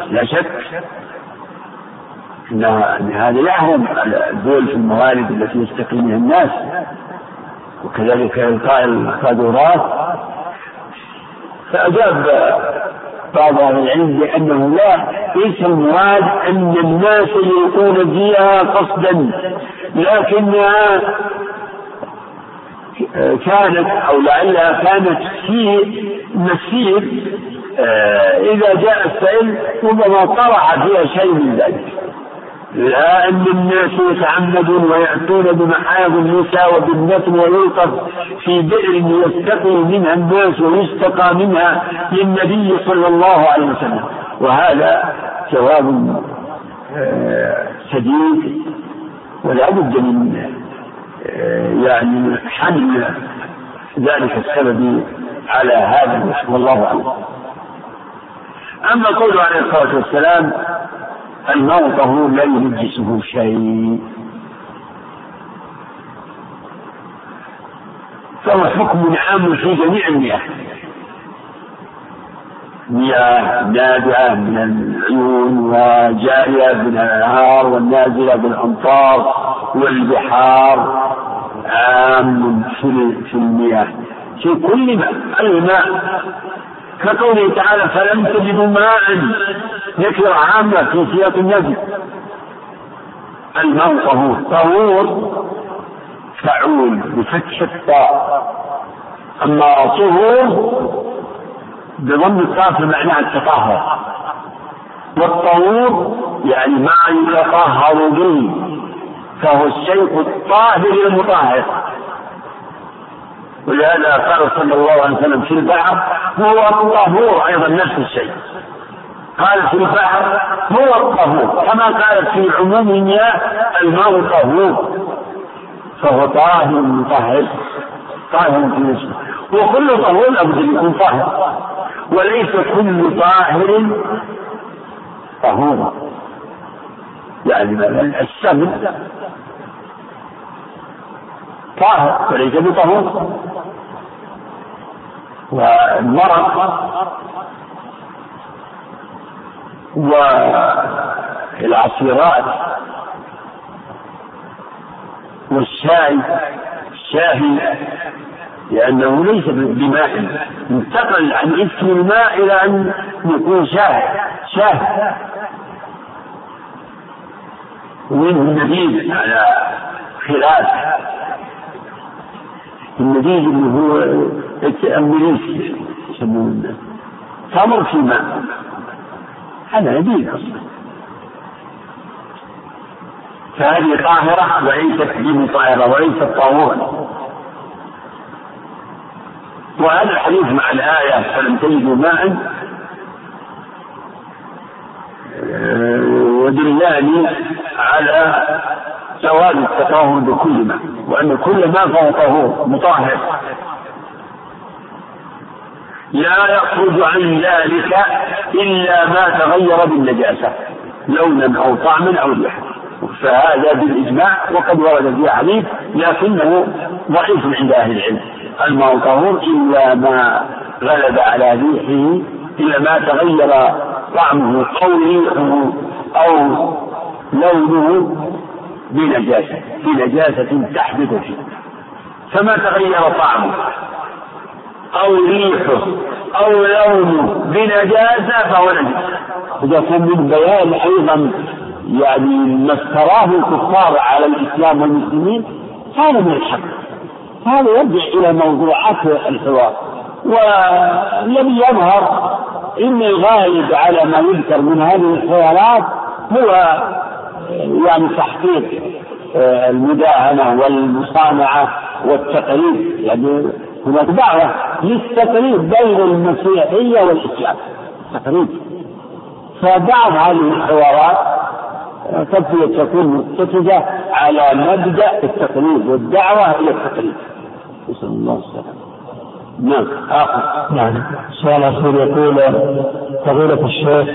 لا شك أن هذا يحرم البول في الموالد التي يستقي منها الناس. وكذلك إلقاء القاذورات فأجاب بعض أهل العلم بأنه لا ليس المراد أن الناس يلقون فيها قصدا لكنها كانت أو لعلها كانت في مسير آه، إذا جاء السيل ربما طرح فيها شيء من ذلك. لا أن الناس يتعمدون ويأتون بمحاض النساء وبالنتن ويلقف في بئر يستقي منها الناس ويستقى منها للنبي صلى الله عليه وسلم. وهذا جواب آه، سديد ولا بد من آه، يعني حمل ذلك السبب على هذا والله أعلم. أما قوله عليه الصلاة والسلام الماء طهور لا ينجسه شيء. فهو حكم عام في جميع المياه. مياه نابعة من العيون وجارية من الأنهار والنازلة بالأمطار والبحار عام في المياه. في كل ماء الماء. كقوله تعالى فلم تجدوا ماء نكرة عامة في سياق النبي الماء طهور. طهور فعول بفتح الطاء. أما طهور بضم الطاء معناه التطهر. والطهور يعني ما يتطهر به فهو الشيء الطاهر المطهر. ولهذا قال صلى الله عليه وسلم في البحر هو الطهور أيضا نفس الشيء. قال في البحر هو الطهور كما قالت في عموم المياه الماء طهور فهو طاهر مطهر طاهر في نفسه. وكل طهور لابد أن يكون طاهر. وليس كل طاهر طهورا يعني مثلا السمن طاهر وليس بطهور. والمرض والعصيرات والشاي الشاهي لأنه ليس بماء. انتقل عن اسم الماء إلى أن يكون شاه شاه ومنه النبيذ على خلاف. النبيذ اللي هو الأمريكي يسمونه. تمر في ماء هذا أصلا. فهذه طاهرة وليست بمطهرة وليست طاهورا وهذا الحديث مع الآية فلم تجدوا ماء. ودلاني على جواز التطهر بكل ماء وأن كل ماء فهو طهور مطهر لا يخرج عن ذلك إلا ما تغير بالنجاسة لونا أو طعما أو ريحا فهذا بالإجماع وقد ورد في حديث لكنه ضعيف عند أهل العلم. الماء طهور إلا ما غلب على ريحه إلا ما تغير طعمه أو ريحه أو لونه بنجاسة بنجاسة تحدث فيه. فما تغير طعمه؟ أو ريحه أو لونه بنجاسة فهو نجس. إذا كان من بيان أيضا يعني ما افتراه الكفار على الإسلام والمسلمين هذا من الحق. هذا يرجع إلى موضوعات الحوار. والذي يظهر إن الغالب على ما يذكر من هذه الحوارات هو يعني تحقيق آه، المداهنة والمصانعة والتقليد. يعني هناك دعوة للتقليد بين المسيحية والإسلام. تقليد فبعض هذه الحوارات آه، قد تكون متفقة على مبدأ التقليد والدعوة إلى التقليد نسأل الله السلامة. نعم آخر. نعم. سؤال أخير يقول فضيلة الشيخ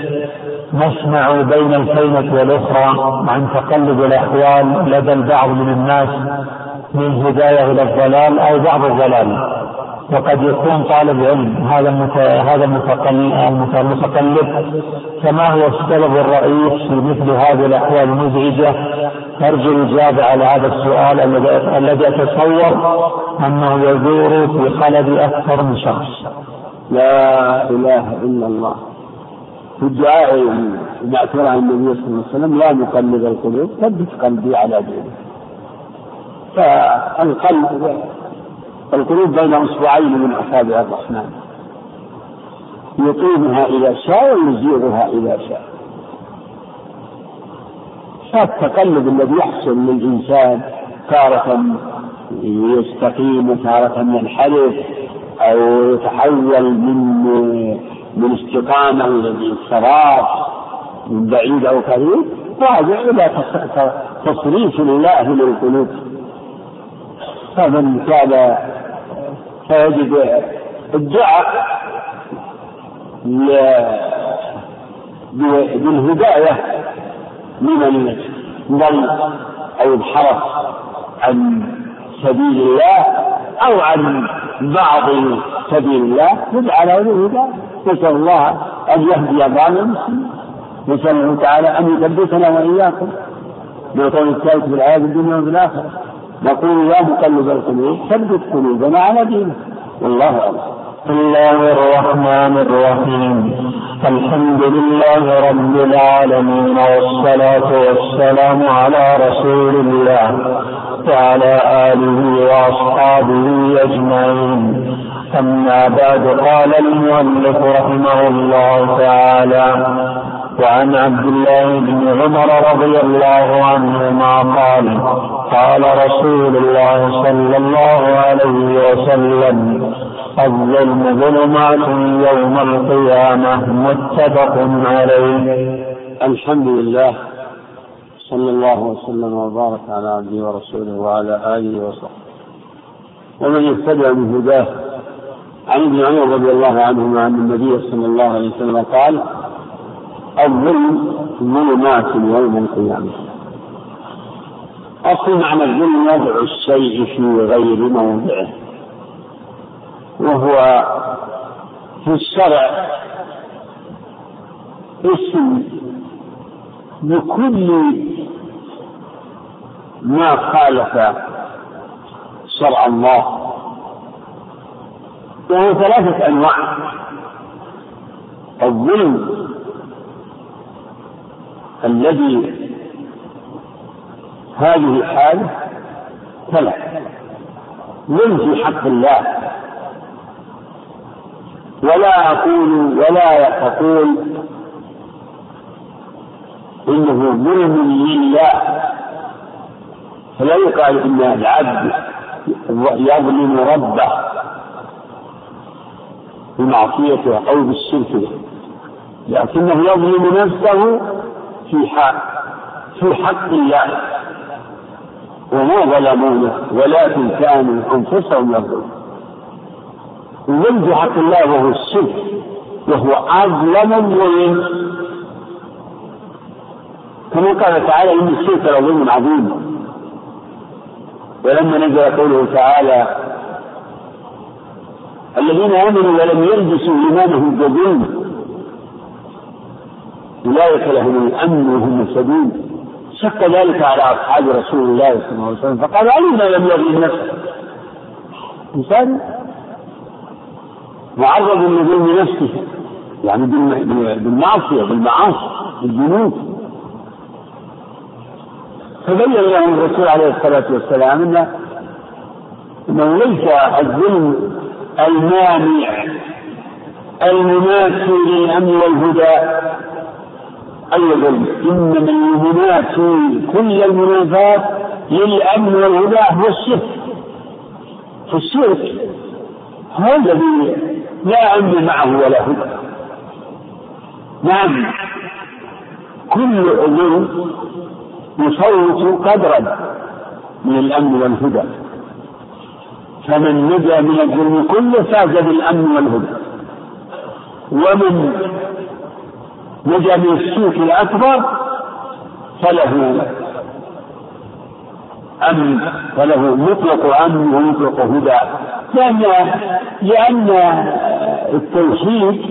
نسمع بين الكلمة والأخرى عن تقلب الأحوال لدى البعض من الناس من هداية إلى الضلال أو بعض الضلال وقد يكون طالب علم هذا هذا المتقلب فما هو السبب الرئيس في مثل هذه الأحوال المزعجة؟ أرجو الإجابة على هذا السؤال الذي أتصور أنه يدور في قلب أكثر من شخص. لا إله إلا الله في الدعاء المأثور عن النبي صلى الله عليه وسلم لا مقلب القلوب ثبت قلبي على دينك فالقلب القلوب بين أصبعين من أصابع الرحمن. يقيمها إذا شاء ويزيغها إذا شاء. فالتقلب الذي يحصل للإنسان تارة يستقيم وتارة ينحرف أو يتحول من من استقامة الانصراف من بعيد أو قريب راجع إلى تصريف الله للقلوب فمن كان فيجد الدعاء بالهداية لمن ضل أو انحرف عن سبيل الله أو عن بعض سبيل الله يدعى له بالهداية نسأل الله أن يهدي بعض المسلمين. نسأله تعالى أن يثبتنا وإياكم. بالقول الثالث في الحياة الدنيا وفي الآخرة. نقول يا مقلب القلوب ثبت قلوبنا على دينك. والله أعلم. بسم الله الرحمن الرحيم. الحمد لله رب العالمين والصلاة والسلام على رسول الله وعلى آله وأصحابه أجمعين. أما بعد قال المؤلف رحمه الله تعالى وعن عبد الله بن عمر رضي الله عنهما قال قال رسول الله صلى الله عليه وسلم الظلم ظلمات يوم القيامة متفق عليه. الحمد لله صلى الله وسلم وبارك على عبده ورسوله وعلى آله وصحبه. ومن يهتدى بهداه عن ابن عمر رضي الله عنهما عن النبي صلى الله عليه وسلم قال الظلم ظلمات يوم القيامة. أصل معنى الظلم وضع الشيء في غير موضعه. وهو في الشرع اسم بكل ما خالف شرع الله. وهو ثلاثة أنواع. الظلم الذي هذه حاله ظلم في حق الله. ولا أقول ولا أقول إنه ظلم لله. فلا يقال إن العبد يظلم ربه بمعصيته أو بالشرك لكنه يظلم نفسه في حق في حق الله وما ظلمونه ولكن كانوا أنفسهم يظلمون. الظلم حق الله وهو الشرك وهو أظلم الظلم كما قال تعالى إن الشرك لظلم عظيم. ولما نزل قوله تعالى الذين آمنوا ولم يلبسوا إيمانهم بظلم أولئك لهم الأمن وهم مهتدون. شق ذلك على أصحاب رسول الله صلى الله عليه وسلم فقال أين لم يظلم نفسه؟ إنسان معرض لظلم نفسه يعني بالمعصية بالمعاصي بالذنوب. فبين لهم الرسول عليه الصلاة والسلام أن أنه ليس الظلم المانع المنافي للأمن والهدى. أي ظلم إنما المنافي كل المنافاة للأمن والهدى هو الشرك فالشرك هو الذي لا أمن معه ولا هدى. نعم. كل ظلم يفوت قدرا من الأمن والهدى. فمن نجا من الظلم كله فاز بالأمن والهدى. ومن نجا من السوء الأكبر فله أمن فله مطلق أمن ومطلق هدى. لأن لأن التوحيد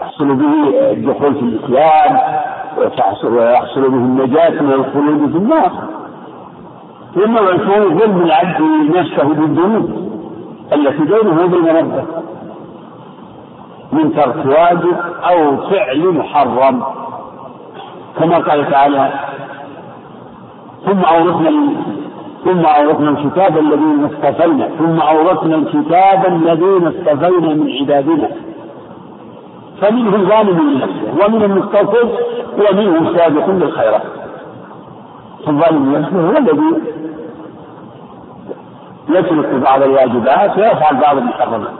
يحصل به الدخول في الإسلام ويحصل به النجاة من الخلود في النار. إنما يكون ظلم العبد نفسه بالذنوب التي بينه وبين ربه. من ترك واجب أو فعل محرم كما قال تعالى ثم أورثنا ثم أورثنا الكتاب الذين اصطفينا ثم أورثنا الكتاب الذين اصطفينا من عبادنا. فمنهم ظالم لنفسه ومنهم مستغفر ومنهم سابق بالخيرات. الظالم لنفسه هو الذي يترك بعض الواجبات ويفعل بعض المحرمات.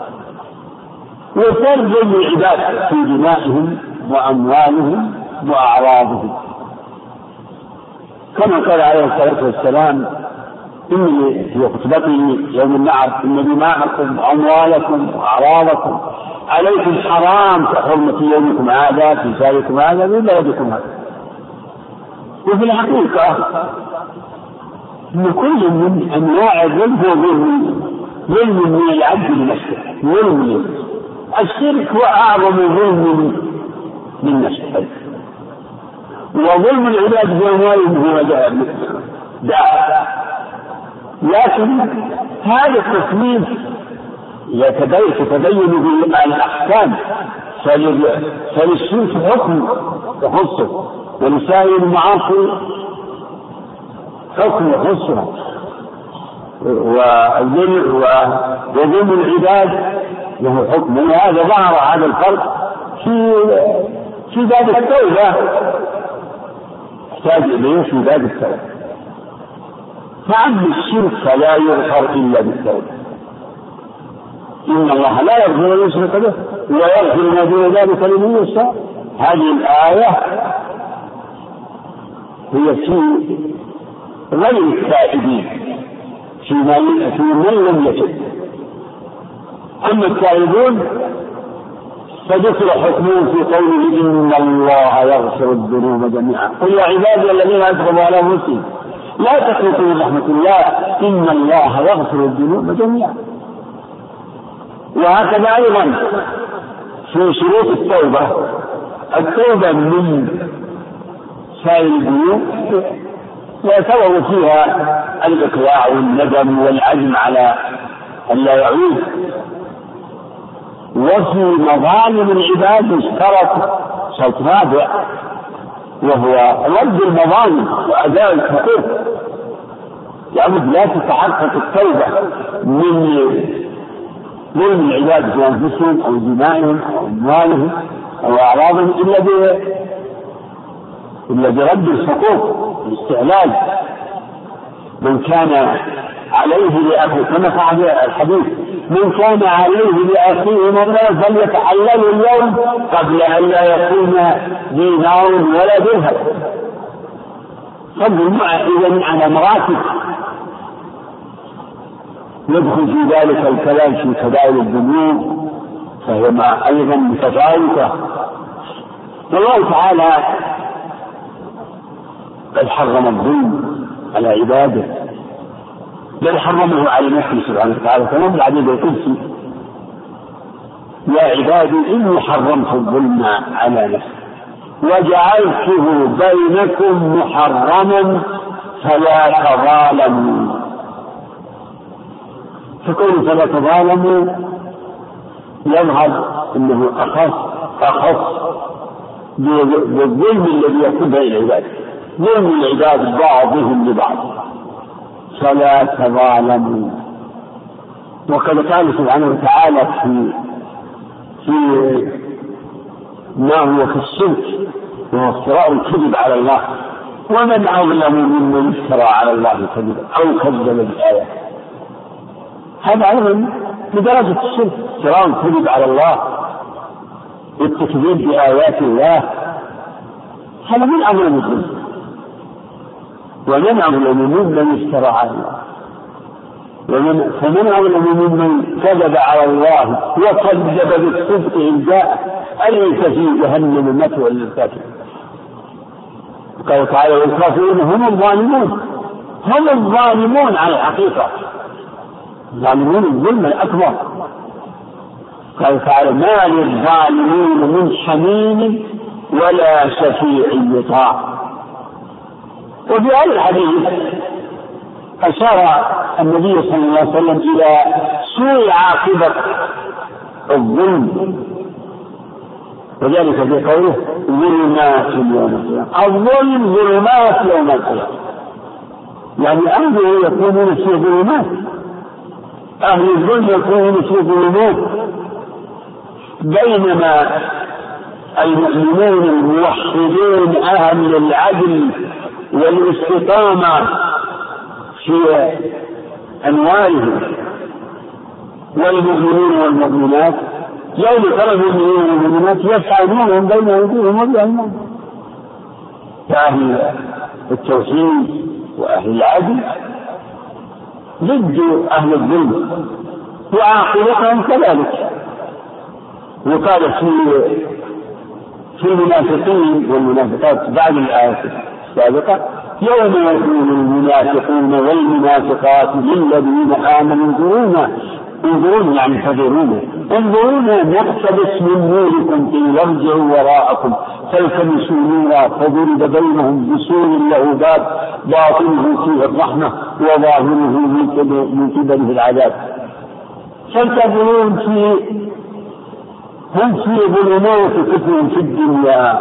وفرض للعباد في دمائهم وأموالهم وأعراضهم. كما قال عليه الصلاة والسلام إني في خطبته يوم النعر إن دماءكم وأموالكم وأعراضكم عليكم حرام كحرمة يومكم هذا في شهركم هذا من بلدكم هذا. وفي الحقيقة أن كل من أنواع الظلم هو ظلم ظلم من العبد لنفسه ظلم الشرك هو أعظم ظلم من نفسه وظلم العباد بأموالهم هو داء. لكن هذا التصنيف تتبين به الأحكام. فللشرك حكم يخصه. ولسائر المعاصي حكم يخصها وظلم العباد له حكم. ولهذا ظهر هذا الفرق في في باب التوبة. يحتاج إليه في باب التوبة. فعم الشرك فلا يغفر إلا بالتوبة. إن الله لا يغفر أن يشرك به ويغفر ما دون ذلك لمن يشاء. هذه الآية هي في غير التائبين. في من لم يتب أما التائبون فذكر حكمهم في قوله إن الله يغفر الذنوب جميعا. قل يا عبادي الذين أسرفوا على أنفسهم لا تقنطوا من رحمة الله إن الله يغفر الذنوب جميعا. وهكذا أيضا في شروط التوبة. التوبة من سائر الذنوب. يعتبر فيها الإقلاع والندم والعزم على أن لا يعود. وفي مظالم العباد اشترط شرط رابع وهو رد المظالم وأداء الحقوق. لابد لا تتحقق التوبة من ظلم العباد في أنفسهم أو دمائهم أو أموالهم أو أعراضهم إلا ب إلا برد الحقوق الاستعلاج من كان عليه لأخيه كما فعل الحديث. من كان عليه لأخيه مظلمة فليتحلل اليوم قبل أن لا يكون دينار ولا درهم. فضل إذا على مراتب. يدخل في ذلك الكلام في كبائر الذنوب فهي أيضا متفاوتة والله تعالى قد حرم الظلم على عباده. بل حرمه على نفسه سبحانه وتعالى. كما في العديد القدسي يا عبادي إني حرمت الظلم على نفسي. وجعلته بينكم محرما فلا تظالموا. فكون فلا تظالموا يظهر إنه اخص أخص بالظلم الذي يكون بين العباد. ظلم العباد بعضهم لبعض. فلا تظالموا. وقد قال سبحانه وتعالى في في ما هو في الشرك وهو افتراء الكذب على الله. ومن أظلم ممن افترى على الله كذبا أو كذب بالآية. هذا أيضا بدرجة الشرك افتراء الكذب على الله. والتكذيب بآيات الله. هذا من أظلم الظلم ومن أظلم ممن افترى على الله. ومن فمن أظلم ممن كذب على الله وكذب بالصدق إن جاء. أليس في جهنم مثوى للكافرين. قال تعالى والكافرون هم الظالمون. هم الظالمون على الحقيقة. الظالمون الظلم الأكبر. قال تعالى ما للظالمين من حميم ولا شفيع يطاع. وفي هذا الحديث أشار النبي صلى الله عليه وسلم إلى سوء عاقبة الظلم. وذلك في قوله ظلمات يوم القيامة. الظلم ظلمات يوم القيامة. يعني أهله يكونون في ظلمات. أهل الظلم يكونون في ظلمات. بينما المؤمنون الموحدون أهل العدل والاستقامة في أنوارهم والمؤمنون والمؤمنات يوم ترى المؤمنين والمؤمنات يسعى نورهم بين أيديهم وبأيمانهم. كأهل التوحيد وأهل العدل ضد أهل الظلم وعاقبتهم كذلك. وقال في في المنافقين والمنافقات بعد الآية السابقة يوم يقول المنافقون والمنافقات للذين آمنوا انظرونا انظرون يعني فذرونا انظرونا نقتبس من نوركم قيل ارجعوا وراءكم فالتمسوا نورا فضرب بينهم بسور له باب باطنه فيه الرحمة وظاهره من قبله العذاب. فالكافرون في هم في ظلمات كفر في الدنيا.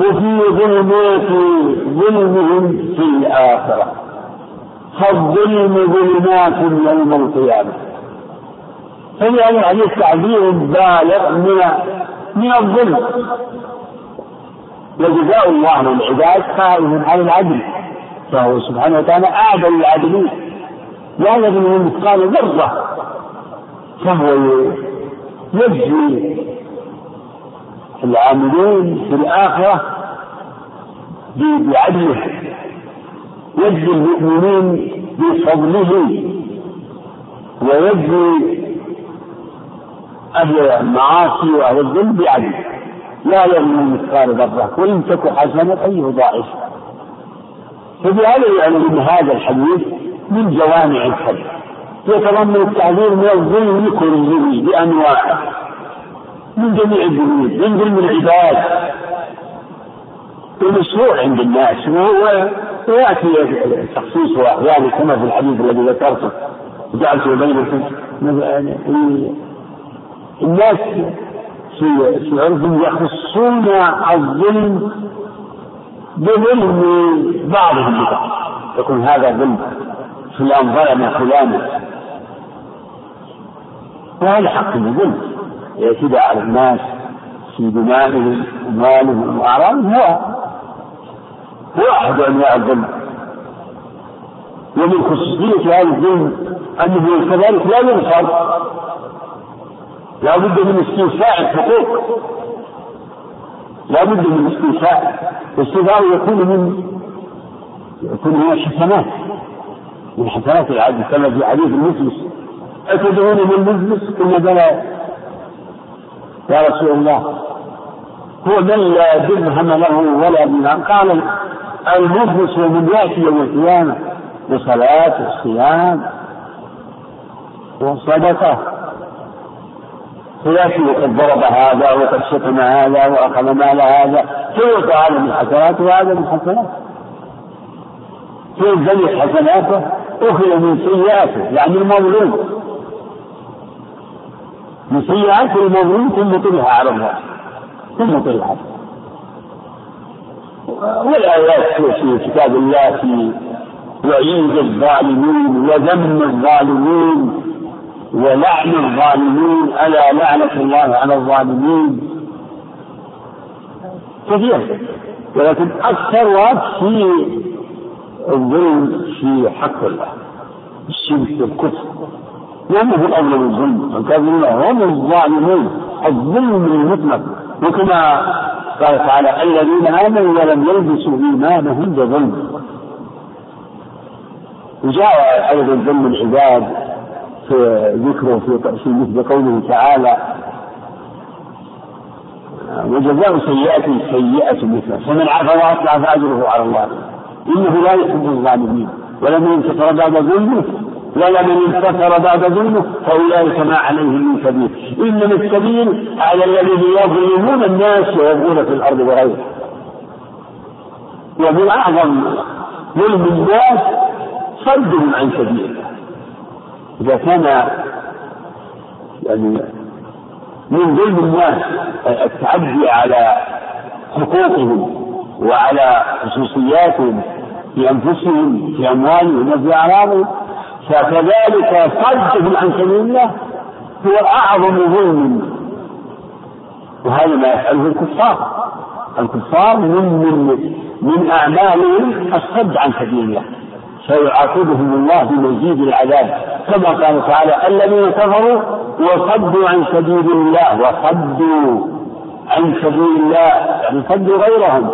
وفي ظلمات ظلمهم في الآخرة. فالظلم ظلمات يوم القيامة. فلهذا عليه تعبير بالغ من من الظلم. وجزاء الله للعباد قائم على العدل. فهو سبحانه وتعالى أعدل العادلين. لا يظلم مثقال ذرة. فهو يجزي العاملين في الآخرة بعدله يجزي المؤمنين بفضله ويجزي أهل المعاصي وأهل الظلم بعدل لا يظلم مثقال ذرة وإن تك حسنة أي ضعيف. فبهذا يعلم أن هذا الحديث من جوامع الخير يتضمن التعبير من الظلم كله بأنواعه. من جميع الذنوب من ظلم العباد. ومشروع عند الناس. ويأتي تخصيصه أحيانا كما في الحديث الذي ذكرته. جعلت بينكم الناس في عرفهم يخصون الظلم بظلم بعضهم ببعض يكون هذا ظلم فلان ظلم فلانا وهذا حق الظلم الاعتداء على الناس في دمائهم واموالهم وأعراضهم. هو هو أحد أنواع الظلم. ومن خصوصية هذا الظلم أنه كذلك لا يغفر لا بد من استيفاء الحقوق. لا بد من استيفاء والاستيفاء يكون من يكون من الحسنات. من حسنات العبد كما في حديث المفلس أتدعون من المفلس قلنا بلى يا رسول الله. هو من لا درهم له ولا دينار قال المفلس من يأتي يوم القيامة بصلاة وصيام وصدقة فيأتي وقد ضرب هذا وقد شتم هذا وأخذ مال هذا. فيعطى هذا من حسناته وهذا من حسناته. فينزل حسناته أخذ من سيئاته يعني المظلوم من سيئات المظلوم ثم طرح على الله. ثم طرح والآيات في كتاب الله في وعيد الظالمين وذم الظالمين ولعن الظالمين ألا لعنة الله على الظالمين. كثير. ولكن أكثرها في الظلم في حق الله. الشرك والكفر. لأنه الأول الظلم. الكافرون هم الظالمون. الظلم المطلق. وكما قال تعالى الذين آمنوا ولم يلبسوا إيمانهم بظلم. وجاء أيضا ظلم العباد في ذكره في في مثل قوله تعالى وجزاء سيئة سيئة مثله. فمن عفا وأصلح فأجره على الله. إنه لا يحب الظالمين. ولمن انتصر بعد ظلمه ولمن انتصر بعد ظلمه فأولئك ما عليهم من سبيل. إنما السبيل على الذين يظلمون الناس ويبغون في الأرض بغيره ومن أعظم ظلم الناس صدهم عن سبيل إذا كان يعني من ظلم الناس التعدي على حقوقهم وعلى خصوصياتهم في أنفسهم في أموالهم وفي أعراضهم فكذلك صدهم عن سبيل الله هو أعظم ظلم. وهذا ما يفعله الكفار. الكفار من من من أعمالهم الصد عن سبيل الله. سيعاقبهم الله بمزيد العذاب. كما قال تعالى الذين كفروا وصدوا عن سبيل الله. وصدوا عن سبيل الله. يعني صدوا غيرهم.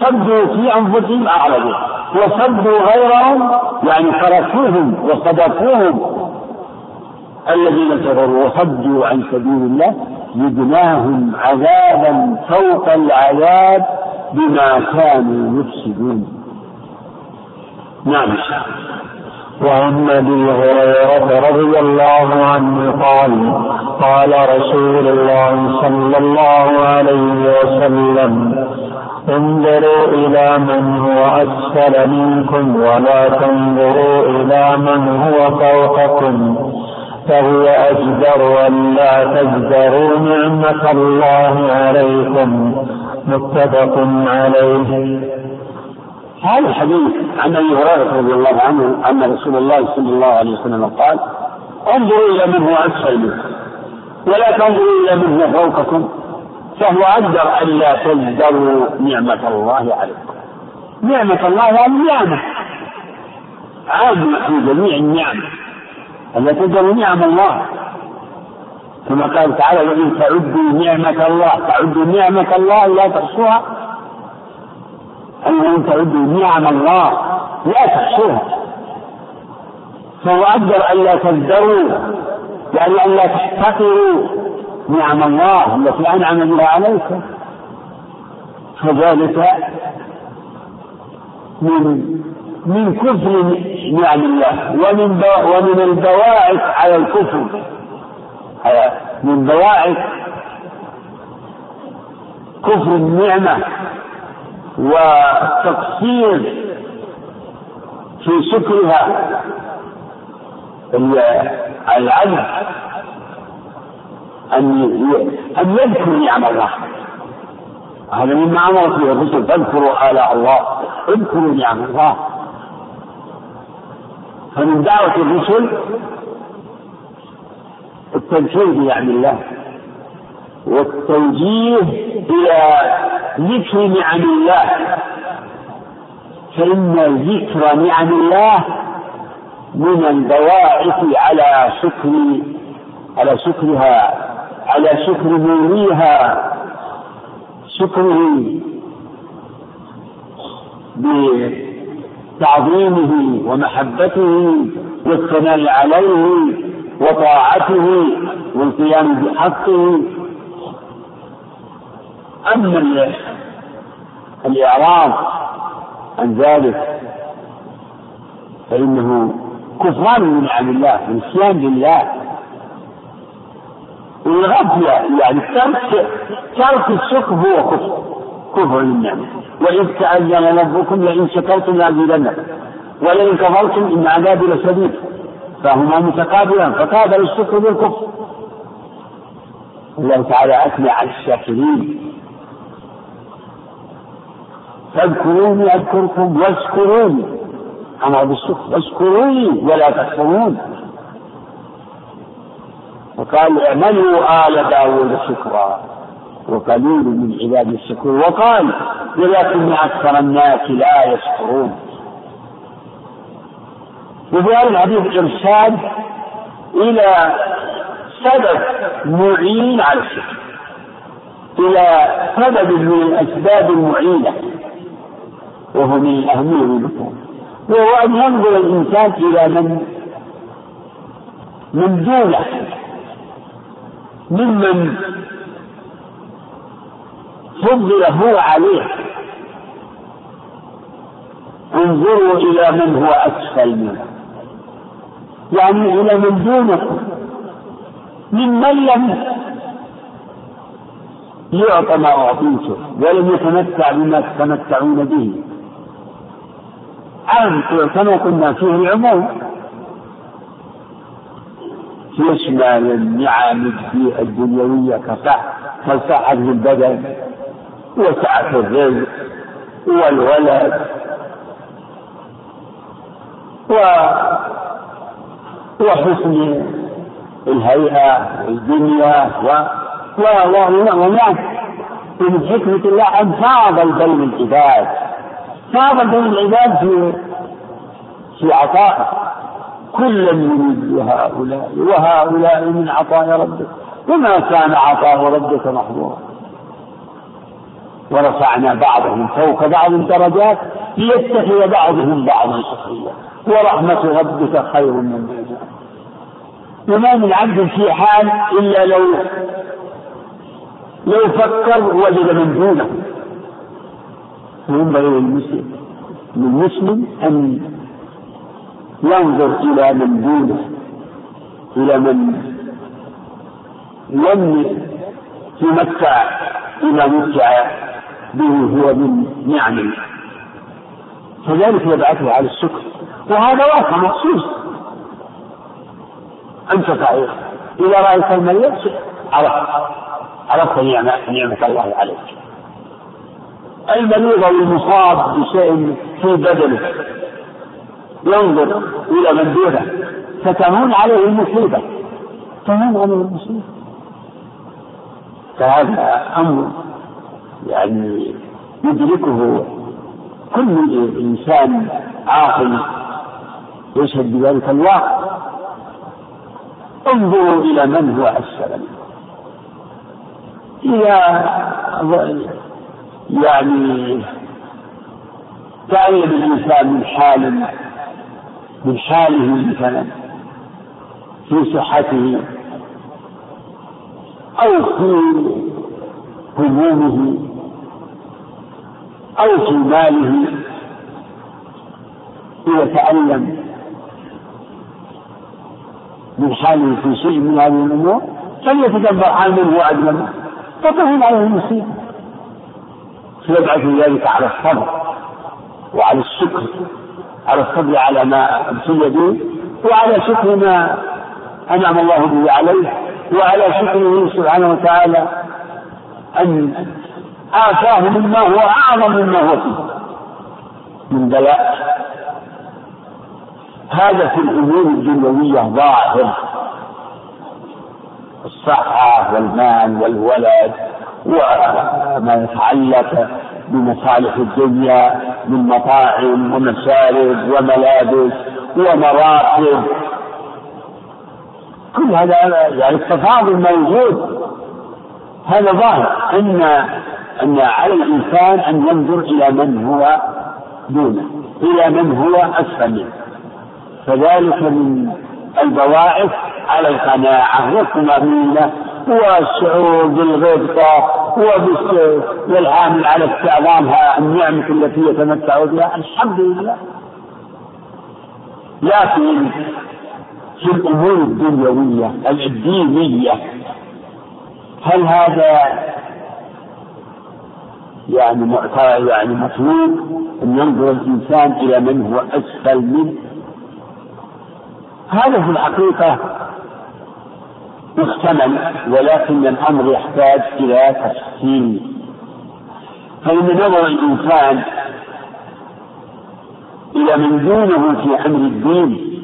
صدوا في أنفسهم أعرضوا. وصدوا غيرهم يعني تركوهم وصدقوهم. الذين كفروا وصدوا عن سبيل الله زدناهم عذابا فوق العذاب بما كانوا يفسدون. نعم. وعن أبي هريرة رضي الله عنه قال قال رسول الله صلى الله عليه وسلم انظروا إلى من هو أسفل منكم ولا تنظروا إلى من هو فوقكم فهو أجدر أن لا تجدروا نعمة الله عليكم. متفق عليه. هذا الحديث عن أبي هريرة رضي الله عنه أن رسول الله صلى الله عليه وسلم قال انظروا إلى من هو أسفل منكم ولا تنظروا إلى من هو فوقكم. فهو أقدر الا تزدروا نعمة الله عليكم. نعمة الله هذه نعمة. عامة في جميع النعم. الا تزدروا نعم الله. كما قال تعالى وإن تعدوا نعمة الله تعدوا نعمة الله لا تحصوها. أن أن تعدوا نعم الله لا تحصوها. فهو أقدر أن لا تزدروا يعني أن لا تحتقروا. نعم الله التي أنعم بها عليكم فذلك من من كفر نعم الله ومن ومن البواعث على الكفر. من بواعث كفر النعمة والتقصير في شكرها. العبد. أن أن يذكر نعم الله. هذا مما أمر فيه الرسل فاذكروا آلاء الله اذكروا نعم الله. فمن دعوة الرسل التذكير بنعم الله والتوجيه إلى ذكر نعم الله. فإن ذكر نعم الله من البواعث على شكر على شكرها على شكر موليها شكره بتعظيمه ومحبته والثناء عليه وطاعته والقيام بحقه. أما الإعراض عن ذلك فإنه كفران من نعم الله نسيان لله. والغفلة يعني ترك ترك الشكر هو كفر. كفر للنعمة وإذ تأذن ربكم لئن شكرتم لأزيدنكم. ولئن كفرتم إن عذابي لشديد. فهما متقابلان فقابل الشكر بالكفر. الله تعالى أثنى على الشاكرين. فاذكروني أذكركم واشكروني. أمر بالشكر واشكروني ولا تكفرون. وقال اعملوا آل داود شكرا وقليل من عباد الشكور. وقال ولكن أكثر الناس لا يشكرون. وفي هذا الحديث إرشاد إلى سبب معين على الشكر إلى سبب من الأسباب المعينة وهو من والمكان وهو أن ينظر الإنسان إلى من من دونه ممن فضل هو عليه. انظروا إلى من هو أسفل منه. يعني إلى من دونكم ممن لم يعطى ما أعطيته ولم يتمتع بما تتمتعون به. عام كما قلنا فيه العموم. يشمل النعم الدنيوية كصحة البدن وسعة الرزق والولد. و وحسن الهيئة والدنيا و و ونعم من حكمة الله أن فاضل بين العباد. فاضل بين العباد في في عطائه. كل يريد هؤلاء وهؤلاء من عطاء ربك. وما كان عطاء ربك محظورا. ورفعنا بعضهم فوق بعض درجات ليتخذ بعضهم بعضا سخريا. ورحمة ربك خير من يجمعون وما من عبد في حال إلا لو لو فكر وجد من دونه. فينبغي للمسلم للمسلم أن ينظر إلى من دونه إلى من لم يمتع بما متع به هو من نعم فذلك يبعثه على الشكر وهذا واقع مخصوص. أنت صحيح. إذا رأيت المريض عرفت. عرفت نعمة نعمة الله عليك. المريض أو المصاب بشيء في بدنه ينظر إلى من دونه فتهون عليه المصيبة. تهون عليه المصيبة. فهذا أمر يعني يدركه كل إنسان عاقل يشهد بذلك الواقع. انظروا إلى من هو أسفل إذا يعني تعلم الإنسان من حال من حاله مثلا في صحته أو في همومه أو في ماله يتألم. من حاله في شيء من هذه الأمور فليتدبر حال من هو أدنى عليه المصيبة فيبعث ذلك على الصبر وعلى الشكر. على الصبر على ما ابتلي وعلى شكر ما أنعم الله به عليه وعلى شكره سبحانه وتعالى أن آتاه مما هو أعظم مما هو فيه. من بلاء. هذا في الأمور الدنيوية ظاهر. الصحة والمال والولد وما يتعلق بمصالح الدنيا من مطاعم ومشارب وملابس ومراكب كل هذا يعني التفاضل موجود. هذا ظاهر. إن إن على الإنسان أن ينظر إلى من هو دونه إلى من هو أسفل منه. فذلك من البواعث على القناعة والطمأنينة والشعور بالغبطة والعامل على استعظامها النعمة التي يتمتع بها. الحمد لله. لكن في الأمور الدنيوية الدينية هل هذا يعني يعني مطلوب أن ينظر الإنسان إلى من هو أسفل منه؟ هذا في الحقيقة محتمل ولكن الأمر يحتاج إلى تفصيل. فإن نظر الإنسان إلى من دونه في أمر الدين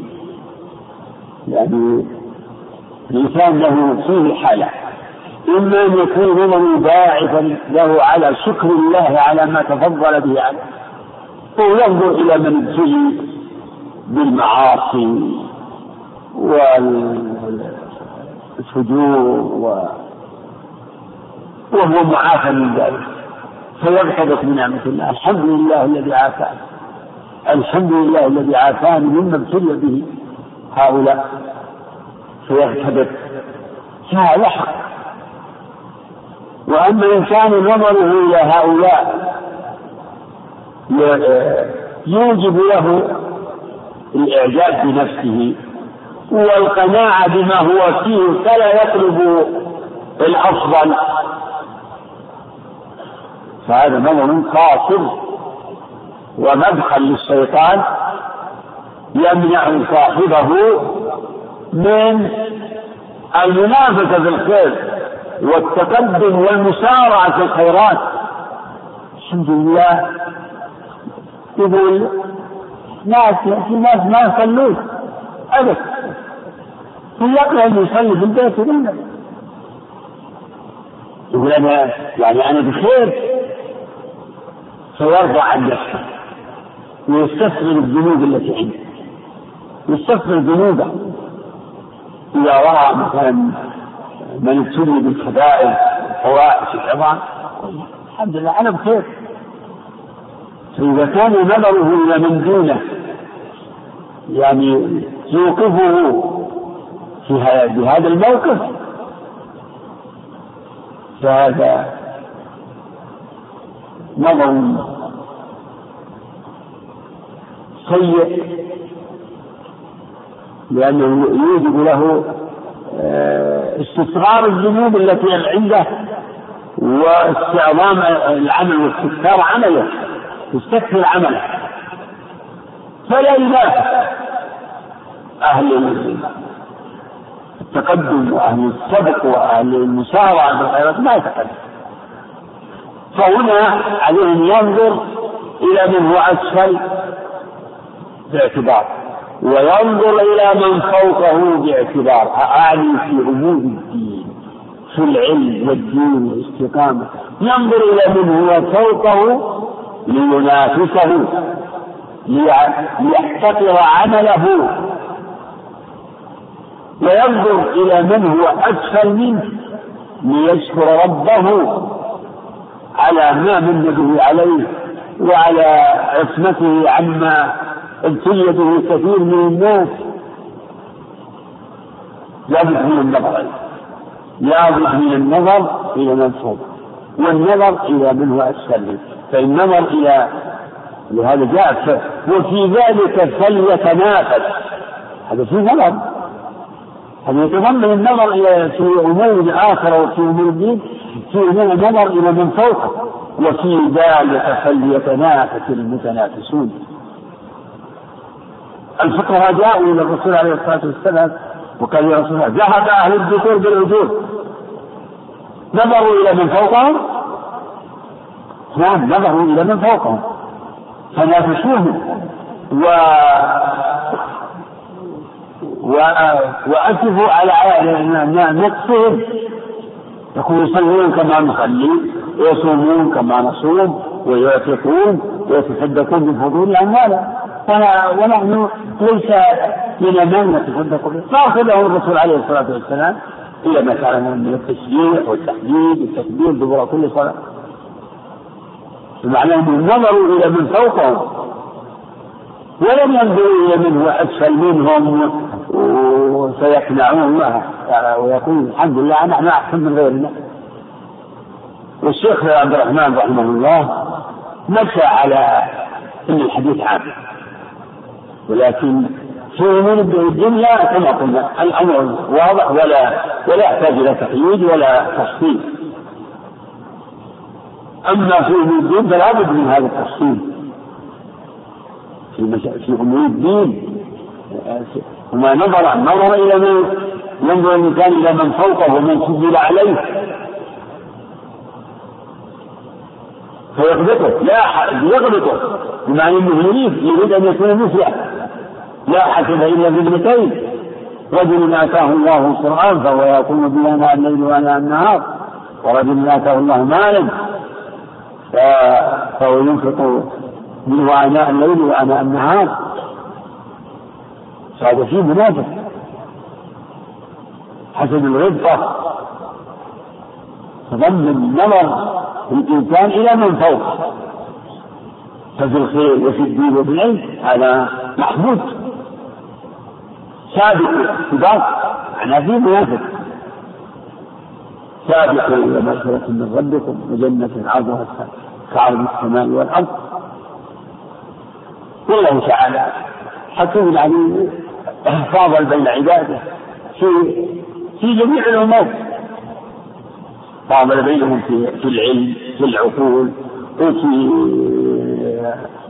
يعني الإنسان له فيه حالة. إما أن يكون نظره باعثا له على شكر الله على ما تفضل به عليه وينظر إلى من ابتلي بالمعاصي وال الفجور و... وهو معافى من ذلك فيرتبط بنعمة الله. الحمد لله الذي عافاني الحمد لله الذي عافاني مما ابتلي به هؤلاء. فيرتبط هذا حق. وأما إن كان نظره إلى هؤلاء يوجب له الإعجاب بنفسه. والقناعة بما هو فيه فلا يطلب الأفضل. فهذا نظر قاصر ومدخل للشيطان يمنع صاحبه من المنافسة في الخير والتقدم والمسارعة في الخيرات. الحمد لله. يقول ناس في ناس ما يصلون. أبد يقرأ يصلي في البيت ولا يقول أنا يعني أنا بخير. فيرضى عن نفسه. ويستغفر الذنوب التي عنده. يستغفر ذنوبه. إذا رأى مثلا من ابتلي بالكبائر الفواحش العظام الحمد لله أنا بخير. فإذا كان نظره إلى من دونه يعني يوقفه في هذا الموقف. فهذا نظر سيء لأنه يوجب له آه، استصغار الذنوب التي عنده واستعظام العمل واستكثار عمله يستكثر عمله. فلا ينافس أهل التقدم وأهل السبق وأهل المسارعة بالخيرات ما يتقدم. فهنا عليه أن ينظر إلى من هو أسفل باعتبار وينظر إلى من فوقه باعتبار. أعني في أمور الدين في العلم والدين والاستقامة. ينظر إلى من هو فوقه لينافسه ليحتقر عمله. وينظر إلى من هو أسفل منه ليشكر ربه على ما من به عليه وعلى عصمته عما ابتلي به كثير من الناس. لابد من النظر. لابد من النظر إلى من فوق والنظر إلى من هو أسفل منه. فإن نظر إلى لهذا جاء وفي ذلك فليتنافس. هذا في نظر. هذا يتضمن النظر إلى في أمور الآخرة وفي أمور الدين في النظر إلى من فوقه وفي ذلك فليتنافس المتنافسون. الفقهاء جاءوا إلى الرسول عليه الصلاة والسلام وقال يا رسول الله ذهب أهل الذكور بالأجور نظروا إلى من فوقهم؟ نعم نظروا إلى من فوقهم. فنافسوهم. و وأسفوا على نقصهم. يقول يصلون كما نصلي ويصومون كما نصوم ويعتقون ويتصدقون من فضول أموالهم ونحن ليس من من نتصدق به. فأخذه الرسول عليه الصلاة والسلام. إلى ما كان من التشجيع والتحديد والتكبير دبر كل صلاة. بمعنى أنهم نظروا إلى من فوقهم. ولم ينظروا إلى من هو أسفل منهم. وسيقنعون ويقول الحمد لله نحن أحسن من غيرنا والشيخ عبد الرحمن رحمه الله مشى على أن الحديث عام. ولكن في أمور الدنيا كما قلنا الأمر واضح ولا ولا يحتاج إلى تقييد ولا تفصيل. أما في أمور الدين فلا بد من هذا التفصيل. في في أمور الدين وما نظر نظر إلى من ينظر الإنسان إلى من فوقه ومن سجل عليه. فيغبطه. لا يغبطه. بمعنى إنه يريد يريد أن يكون مفلح لا حسد الا بابنتين رجل آتاه الله القرآن فهو يقوم به اناء الليل واناء النهار. ورجل آتاه الله مالا فهو ينفق منه اناء الليل واناء النهار. فهذا فيه منافق. حسد الغبطه تضمن النظر الإنسان إلى من فوق. ففي الخير وفي الدين وفي العلم هذا محمود سابقوا سباق معناه في منافق. سابقوا إلى مغفرة من ربكم وجنة عرضها كعرض السماء والأرض. والله تعالى حكيم عليم. فاضل بين عباده. في في جميع الأمور فاضل بينهم في في العلم في العقول وفي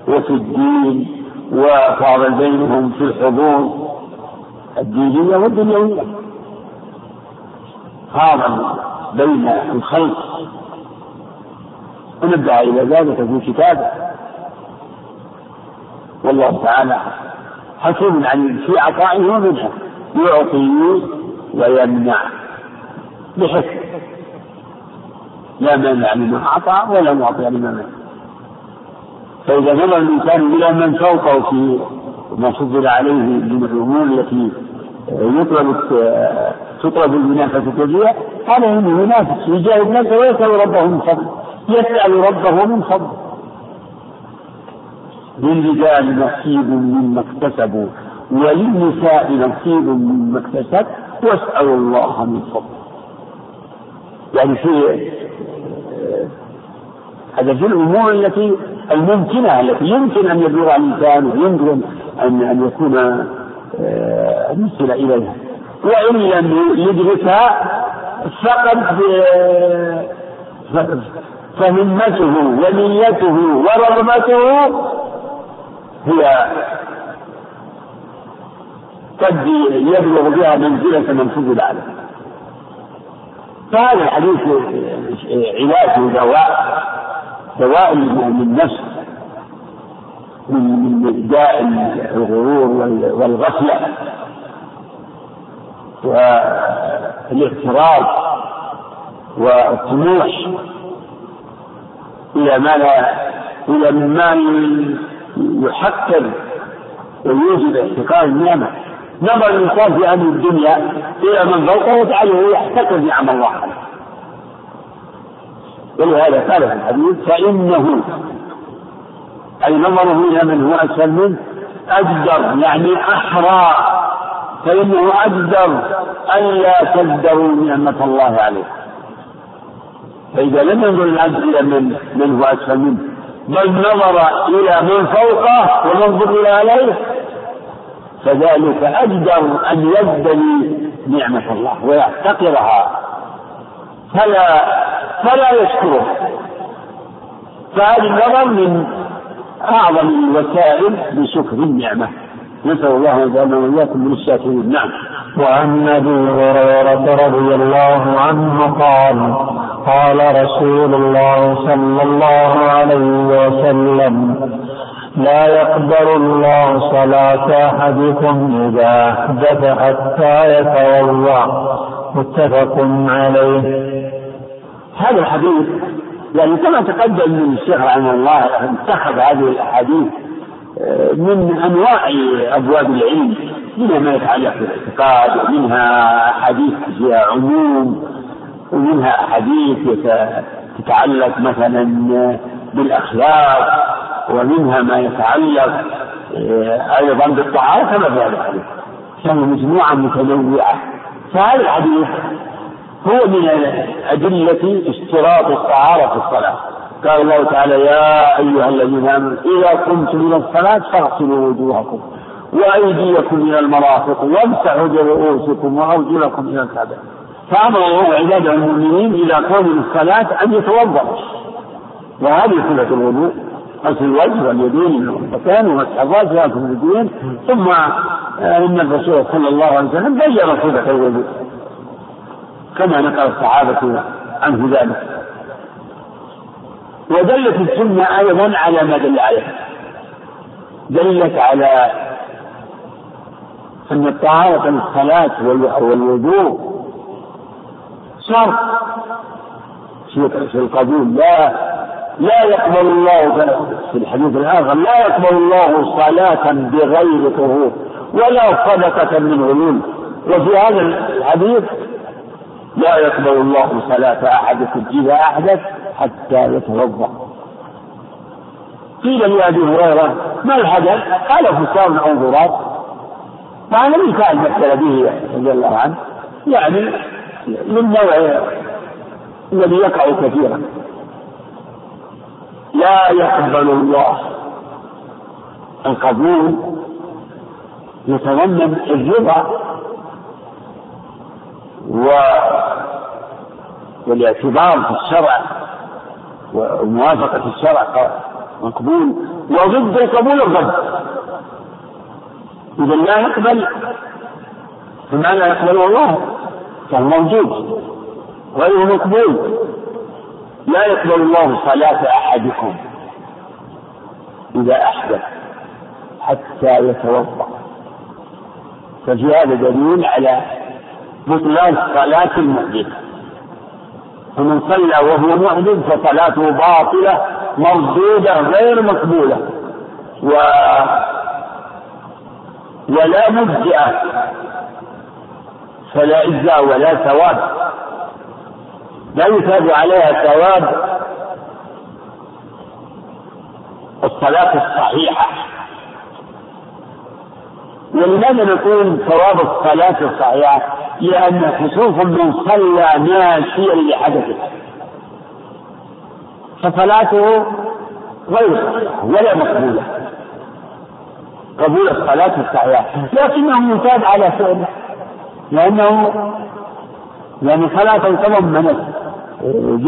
وفي الدين وفاضل بينهم في الحضور. الدينية والدنيوية. هذا بين الخلق. ونبه إلى ذلك في كتابه. والله تعالى حكيم عن في عطائه ومنها. يعطي ويمنع. بحكم. لا مانع لما أعطى ولا معطي لما منع فإذا نظر الإنسان إلى من فوقه في ما فضل عليه من الأمور التي يطلب تطلب المنافسة فيها هو ينافس يجاهد نفسه ويسأل ربه من فضله. يسأل ربه من فضله. للرجال نصيب مما اكتسبوا وللنساء نصيب مما اكتسب واسألوا الله من فضله. يعني في هذا في الأمور التي الممكنة التي يمكن أن يبلغها الإنسان ويمكن أن أن يكون آه، مثل إليها. وإن لم يدركها فقد فهمته ونيته ورغبته هي قد يبلغ بها منزلة من فضل عليه فهذا الحديث علاج دواء دواء للنفس من من داء الغرور والغفلة. والاغتراب والطموح إلى ما لا إلى مما يحقر ويوجب احتقار النعمة. نظر الإنسان في أمر الدنيا إلى من فوقه يجعله يحتقر نعم الله عليه. ولهذا قال في الحديث فإنه أي نظره إلى من هو أسفل منه أجدر يعني أحرى. فإنه أجدر ألا تزدروا نعمة الله عليه. فإذا لم ينظر العبد إلى من من هو أسفل منه بل نظر إلى من فوقه ومن فضل عليه فذلك أجدر أن يبدلي نعمة الله ويحتقرها فلا فلا يشكره. فهذا النظر من أعظم الوسائل لشكر النعمة. نسأل الله أن يجعلنا وإياكم من الشاكرين. نعم. وعن أبي هريرة رضي الله عنه قال قال رسول الله صلى الله عليه وسلم لا يقبل الله صلاة أحدكم إذا أحدث حتى يتوضأ. متفق عليه. هذا الحديث يعني كما تقدم من الشيخ رحمه الله اتخذ هذه الأحاديث آه، من أنواع أبواب العلم. منها ما يتعلق بالاعتقاد ومنها أحاديث فيها عموم ومنها أحاديث تتعلق مثلا بالأخلاق ومنها ما يتعلق آه، أيضا بالطهاره كما في هذا الحديث. فهي مجموعه متنوعة. فهذا الحديث هو من أدلة اشتراط الطهارة في الصلاة. قال الله تعالى يا أيها الذين آمنوا إذا قمتم إلى الصلاة فاغسلوا وجوهكم. وأيديكم إلى المرافق وامسحوا برؤوسكم وأرجلكم إلى الكعبة. فأمر الله عباده المؤمنين إذا قاموا للصلاة أن يتوضأوا. وهذه صفة الوضوء. غسل الوجه واليدين من الخطتين ومسح الراس وآكل اليدين ثم إن الرسول صلى الله عليه وسلم بين صفة الوضوء. كما نقل الصحابة عنه ذلك. ودلت السنة أيضا على ما دل عليه. دلت على أن الطهارة للصلاة والوضوء شرط في القبول. لا لا يقبل الله في الحديث الآخر لا يقبل الله صلاة بغير طهور ولا صدقة من غلول وفي هذا الحديث لا يقبل الله صلاة أحدكم إذا أحدث حتى يتوضأ. قيل لأبي هريرة ما الحدث؟ قال فسان أو ضراب مع النبي كان مثل به رضي الله عنه. يعني من نوع الذي يقع كثيرا. لا يقبل الله القبول يتضمن الرضا و والاعتبار في الشرع وموافقة الشرع مقبول وضد القبول الرد. إذا لا يقبل لا يقبله الله كان موجود غير مقبول. لا يقبل الله صلاة أحدكم إذا أحدث حتى يتوضأ. ففي هذا دليل على بطلان صلاة المحدث فمن صلى وهو محدث فصلاته باطلة مردودة غير مقبولة. و ولا مجزئة فلا إجزاء ولا ثواب. لا يثاب عليها ثواب الصلاة الصحيحة. ولماذا نقول ثواب الصلاة الصحيحة؟ لأن خصوصا من صلى ناسيا لحدثه. فصلاته غير صحيحة ولا مقبولة. قبول الصلاة الصحيحة لكنه يثاب على فعله لأنه لأن صلاة تضمنت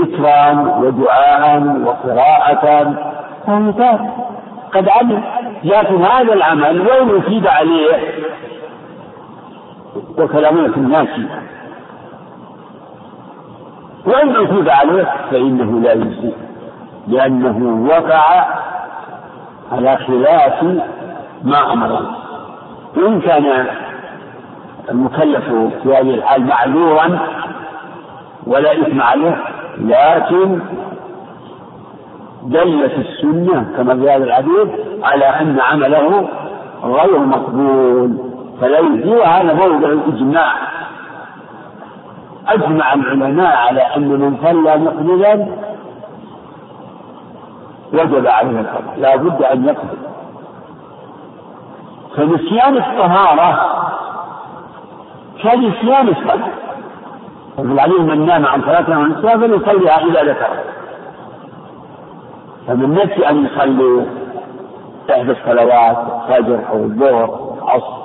ذكرا ودعاء وقراءة فمثال قد عمل لكن هذا العمل وين يفيد عليه وكلامنا في الناس. وإن أفيد عليه فإنه لا يجزي لأنه وقع على خلاف ما أمر. وإن كان المكلف في هذه الحال معذورا ولا إثم عليه لكن دلت السنة كما في هذا الحديث على أن عمله غير مقبول فلا هذا موضع الإجماع. أجمع العلماء على أن من صلى مقبلا وجب عليه القضاء لا بد أن يقبل. فنسيان الطهارة كنسيان الصلاة العليم من نام عن صلاة عن الصلاة فليصليها إذا ذكر. فمن نسي أن يصلي إحدى الصلوات الفجر أو الظهر العصر.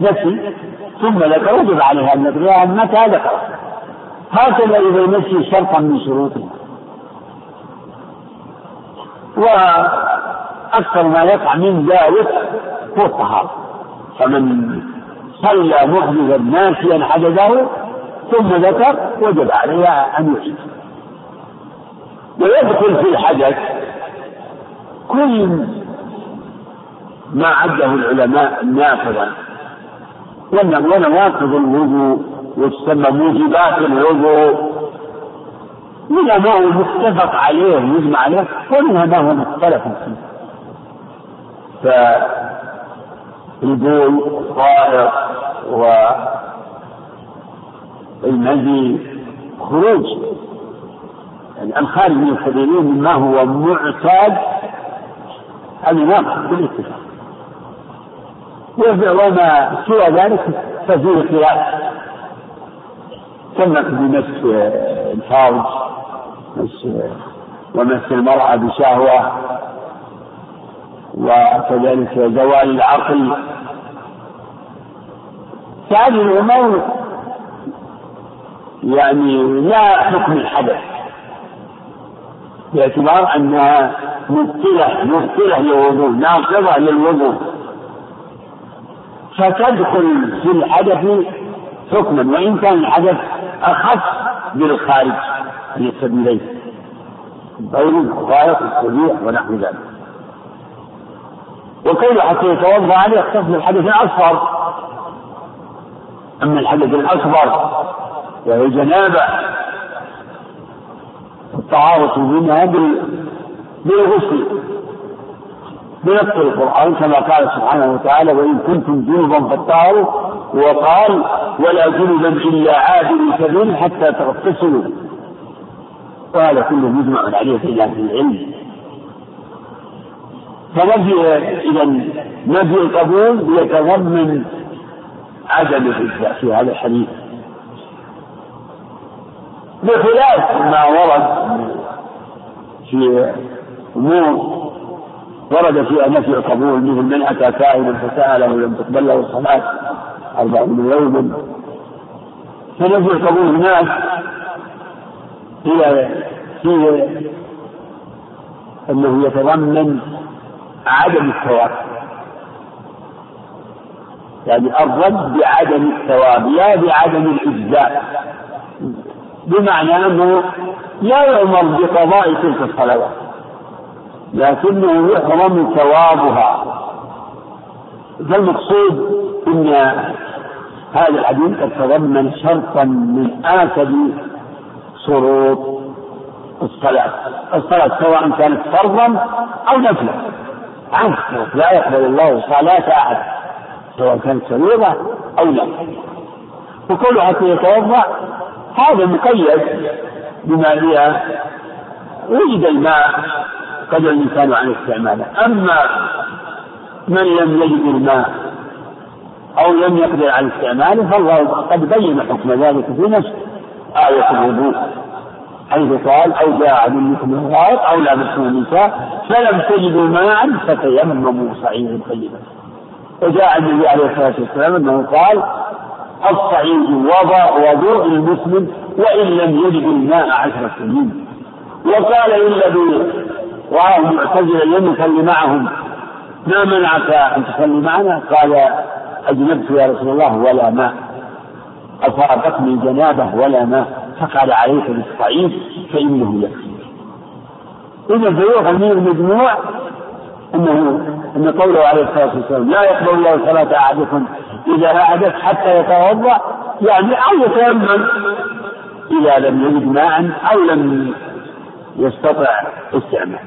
نسي ثم ذكر وجب عليها أن يقضيها متى ذكر. هكذا إذا نسي شرطا من شروطه وأكثر ما يقع من ذلك هو الطهارة فمن صلى محدثا ناسيا حدثه ثم ذكر وجب عليها أن يعيد ويدخل في الحدث كل ما عده العلماء نافذا ونواقض الوضوء وتسمى موجبات الوضوء. منها ما هو متفق عليه ويجمع عليه ومنها ما هو مختلف فيه. فالبول الطائر والمزي خروج. يعني الخارج من الحديدين مما هو معتاد هذا ناقص بالاتفاق وما سوى ذلك ففيه خلاف كما بمس الفرج مس ومس المرأة بشهوة. وكذلك زوال العقل. فهذه الأمور يعني لا حكم الحدث باعتبار أنها مبطلة مبطلة للوضوء ناقضة للوضوء. فتدخل في الحدث حكما وإن كان الحدث أخف بالخارج من السبيلين بول الغاية الصبيح ونحو ذلك. وكيف حتى يتوضأ عليه يختص بالحدث الأصغر؟ أما الحدث الأكبر وهي جنابة الطهارة منها بالغسل بنص القرآن كما قال سبحانه وتعالى وإن كنتم جنبا فاطهروا وقال ولا جنبا إلا عابر سبيل حتى تغتسلوا وهذا كله مجمع عليه في العلم. فنفي إذا نفي القبول يتضمن عدم الإجزاء في هذا الحديث. بخلاف ما ورد في أمور ورد فيها نفي القبول مثل من أتى كائنا فسأله ولم تقبل له الصلاة أربعين يوما فنفي القبول هناك هي فيه أنه يتضمن عدم الثواب. يعني الرد بعدم الثواب لا بعدم الإجزاء. بمعنى أنه لا يؤمر بقضاء تلك الصلوات لكنه يحرم ثوابها. فالمقصود أن هذا الحديث قد تضمن شرطا من آكد شروط الصلاة. الصلاة سواء كانت فرضا أو نفلا. عنه. لا يقبل الله صلاة أحد سواء كانت فريضة أو لا. وكل حتى يتوضأ هذا مقيد بما فيها وجد الماء قدر الإنسان عن استعماله. أما من لم يجد الماء أو لم يقدر على استعماله فالله قد بين حكم ذلك في نفس آية الوضوء. حيث قال أو جاء منكم الغائط أو لامستم النساء فلم تجدوا ماء فتيمموا صعيدا طيبا. وجاء النبي عليه الصلاة والسلام أنه قال الصعيد وضوء المسلم وإن لم يجد الماء عشر سنين. وقال للذي رآه معتزلا لم يصلي معهم. ما منعك أن تصلي معنا؟ قال أجنبت يا رسول الله ولا ماء. أصابتني جنابة ولا ماء. فقال عليك بالصعيد فإنه يكفي. إذا فيؤخذ من المجموع أنه أن قوله عليه الصلاة والسلام لا يقبل الله صلاة أحدكم إذا أحدث حتى يتوضأ يعني أو يتيمم إذا لم يجد ماء أو لم يستطع استعمال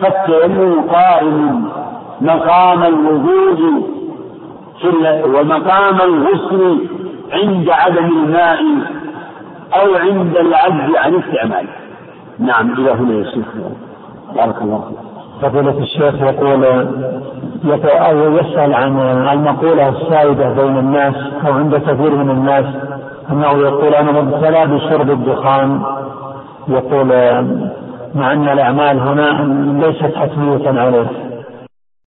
فالتيمم قائم مقام الوجود ومقام الغسل عند عدم الماء أو عند العجز عن استعماله نعم إلى هنا يا شيخ. بارك الله فيك. فضيلة الشيخ يقول يسأل عن المقولة السائدة بين الناس أو عند كثير من الناس أنه يقول أنا مبتلى بشرب الدخان. يقول مع أن الأعمال هنا ليست حتمية عليه.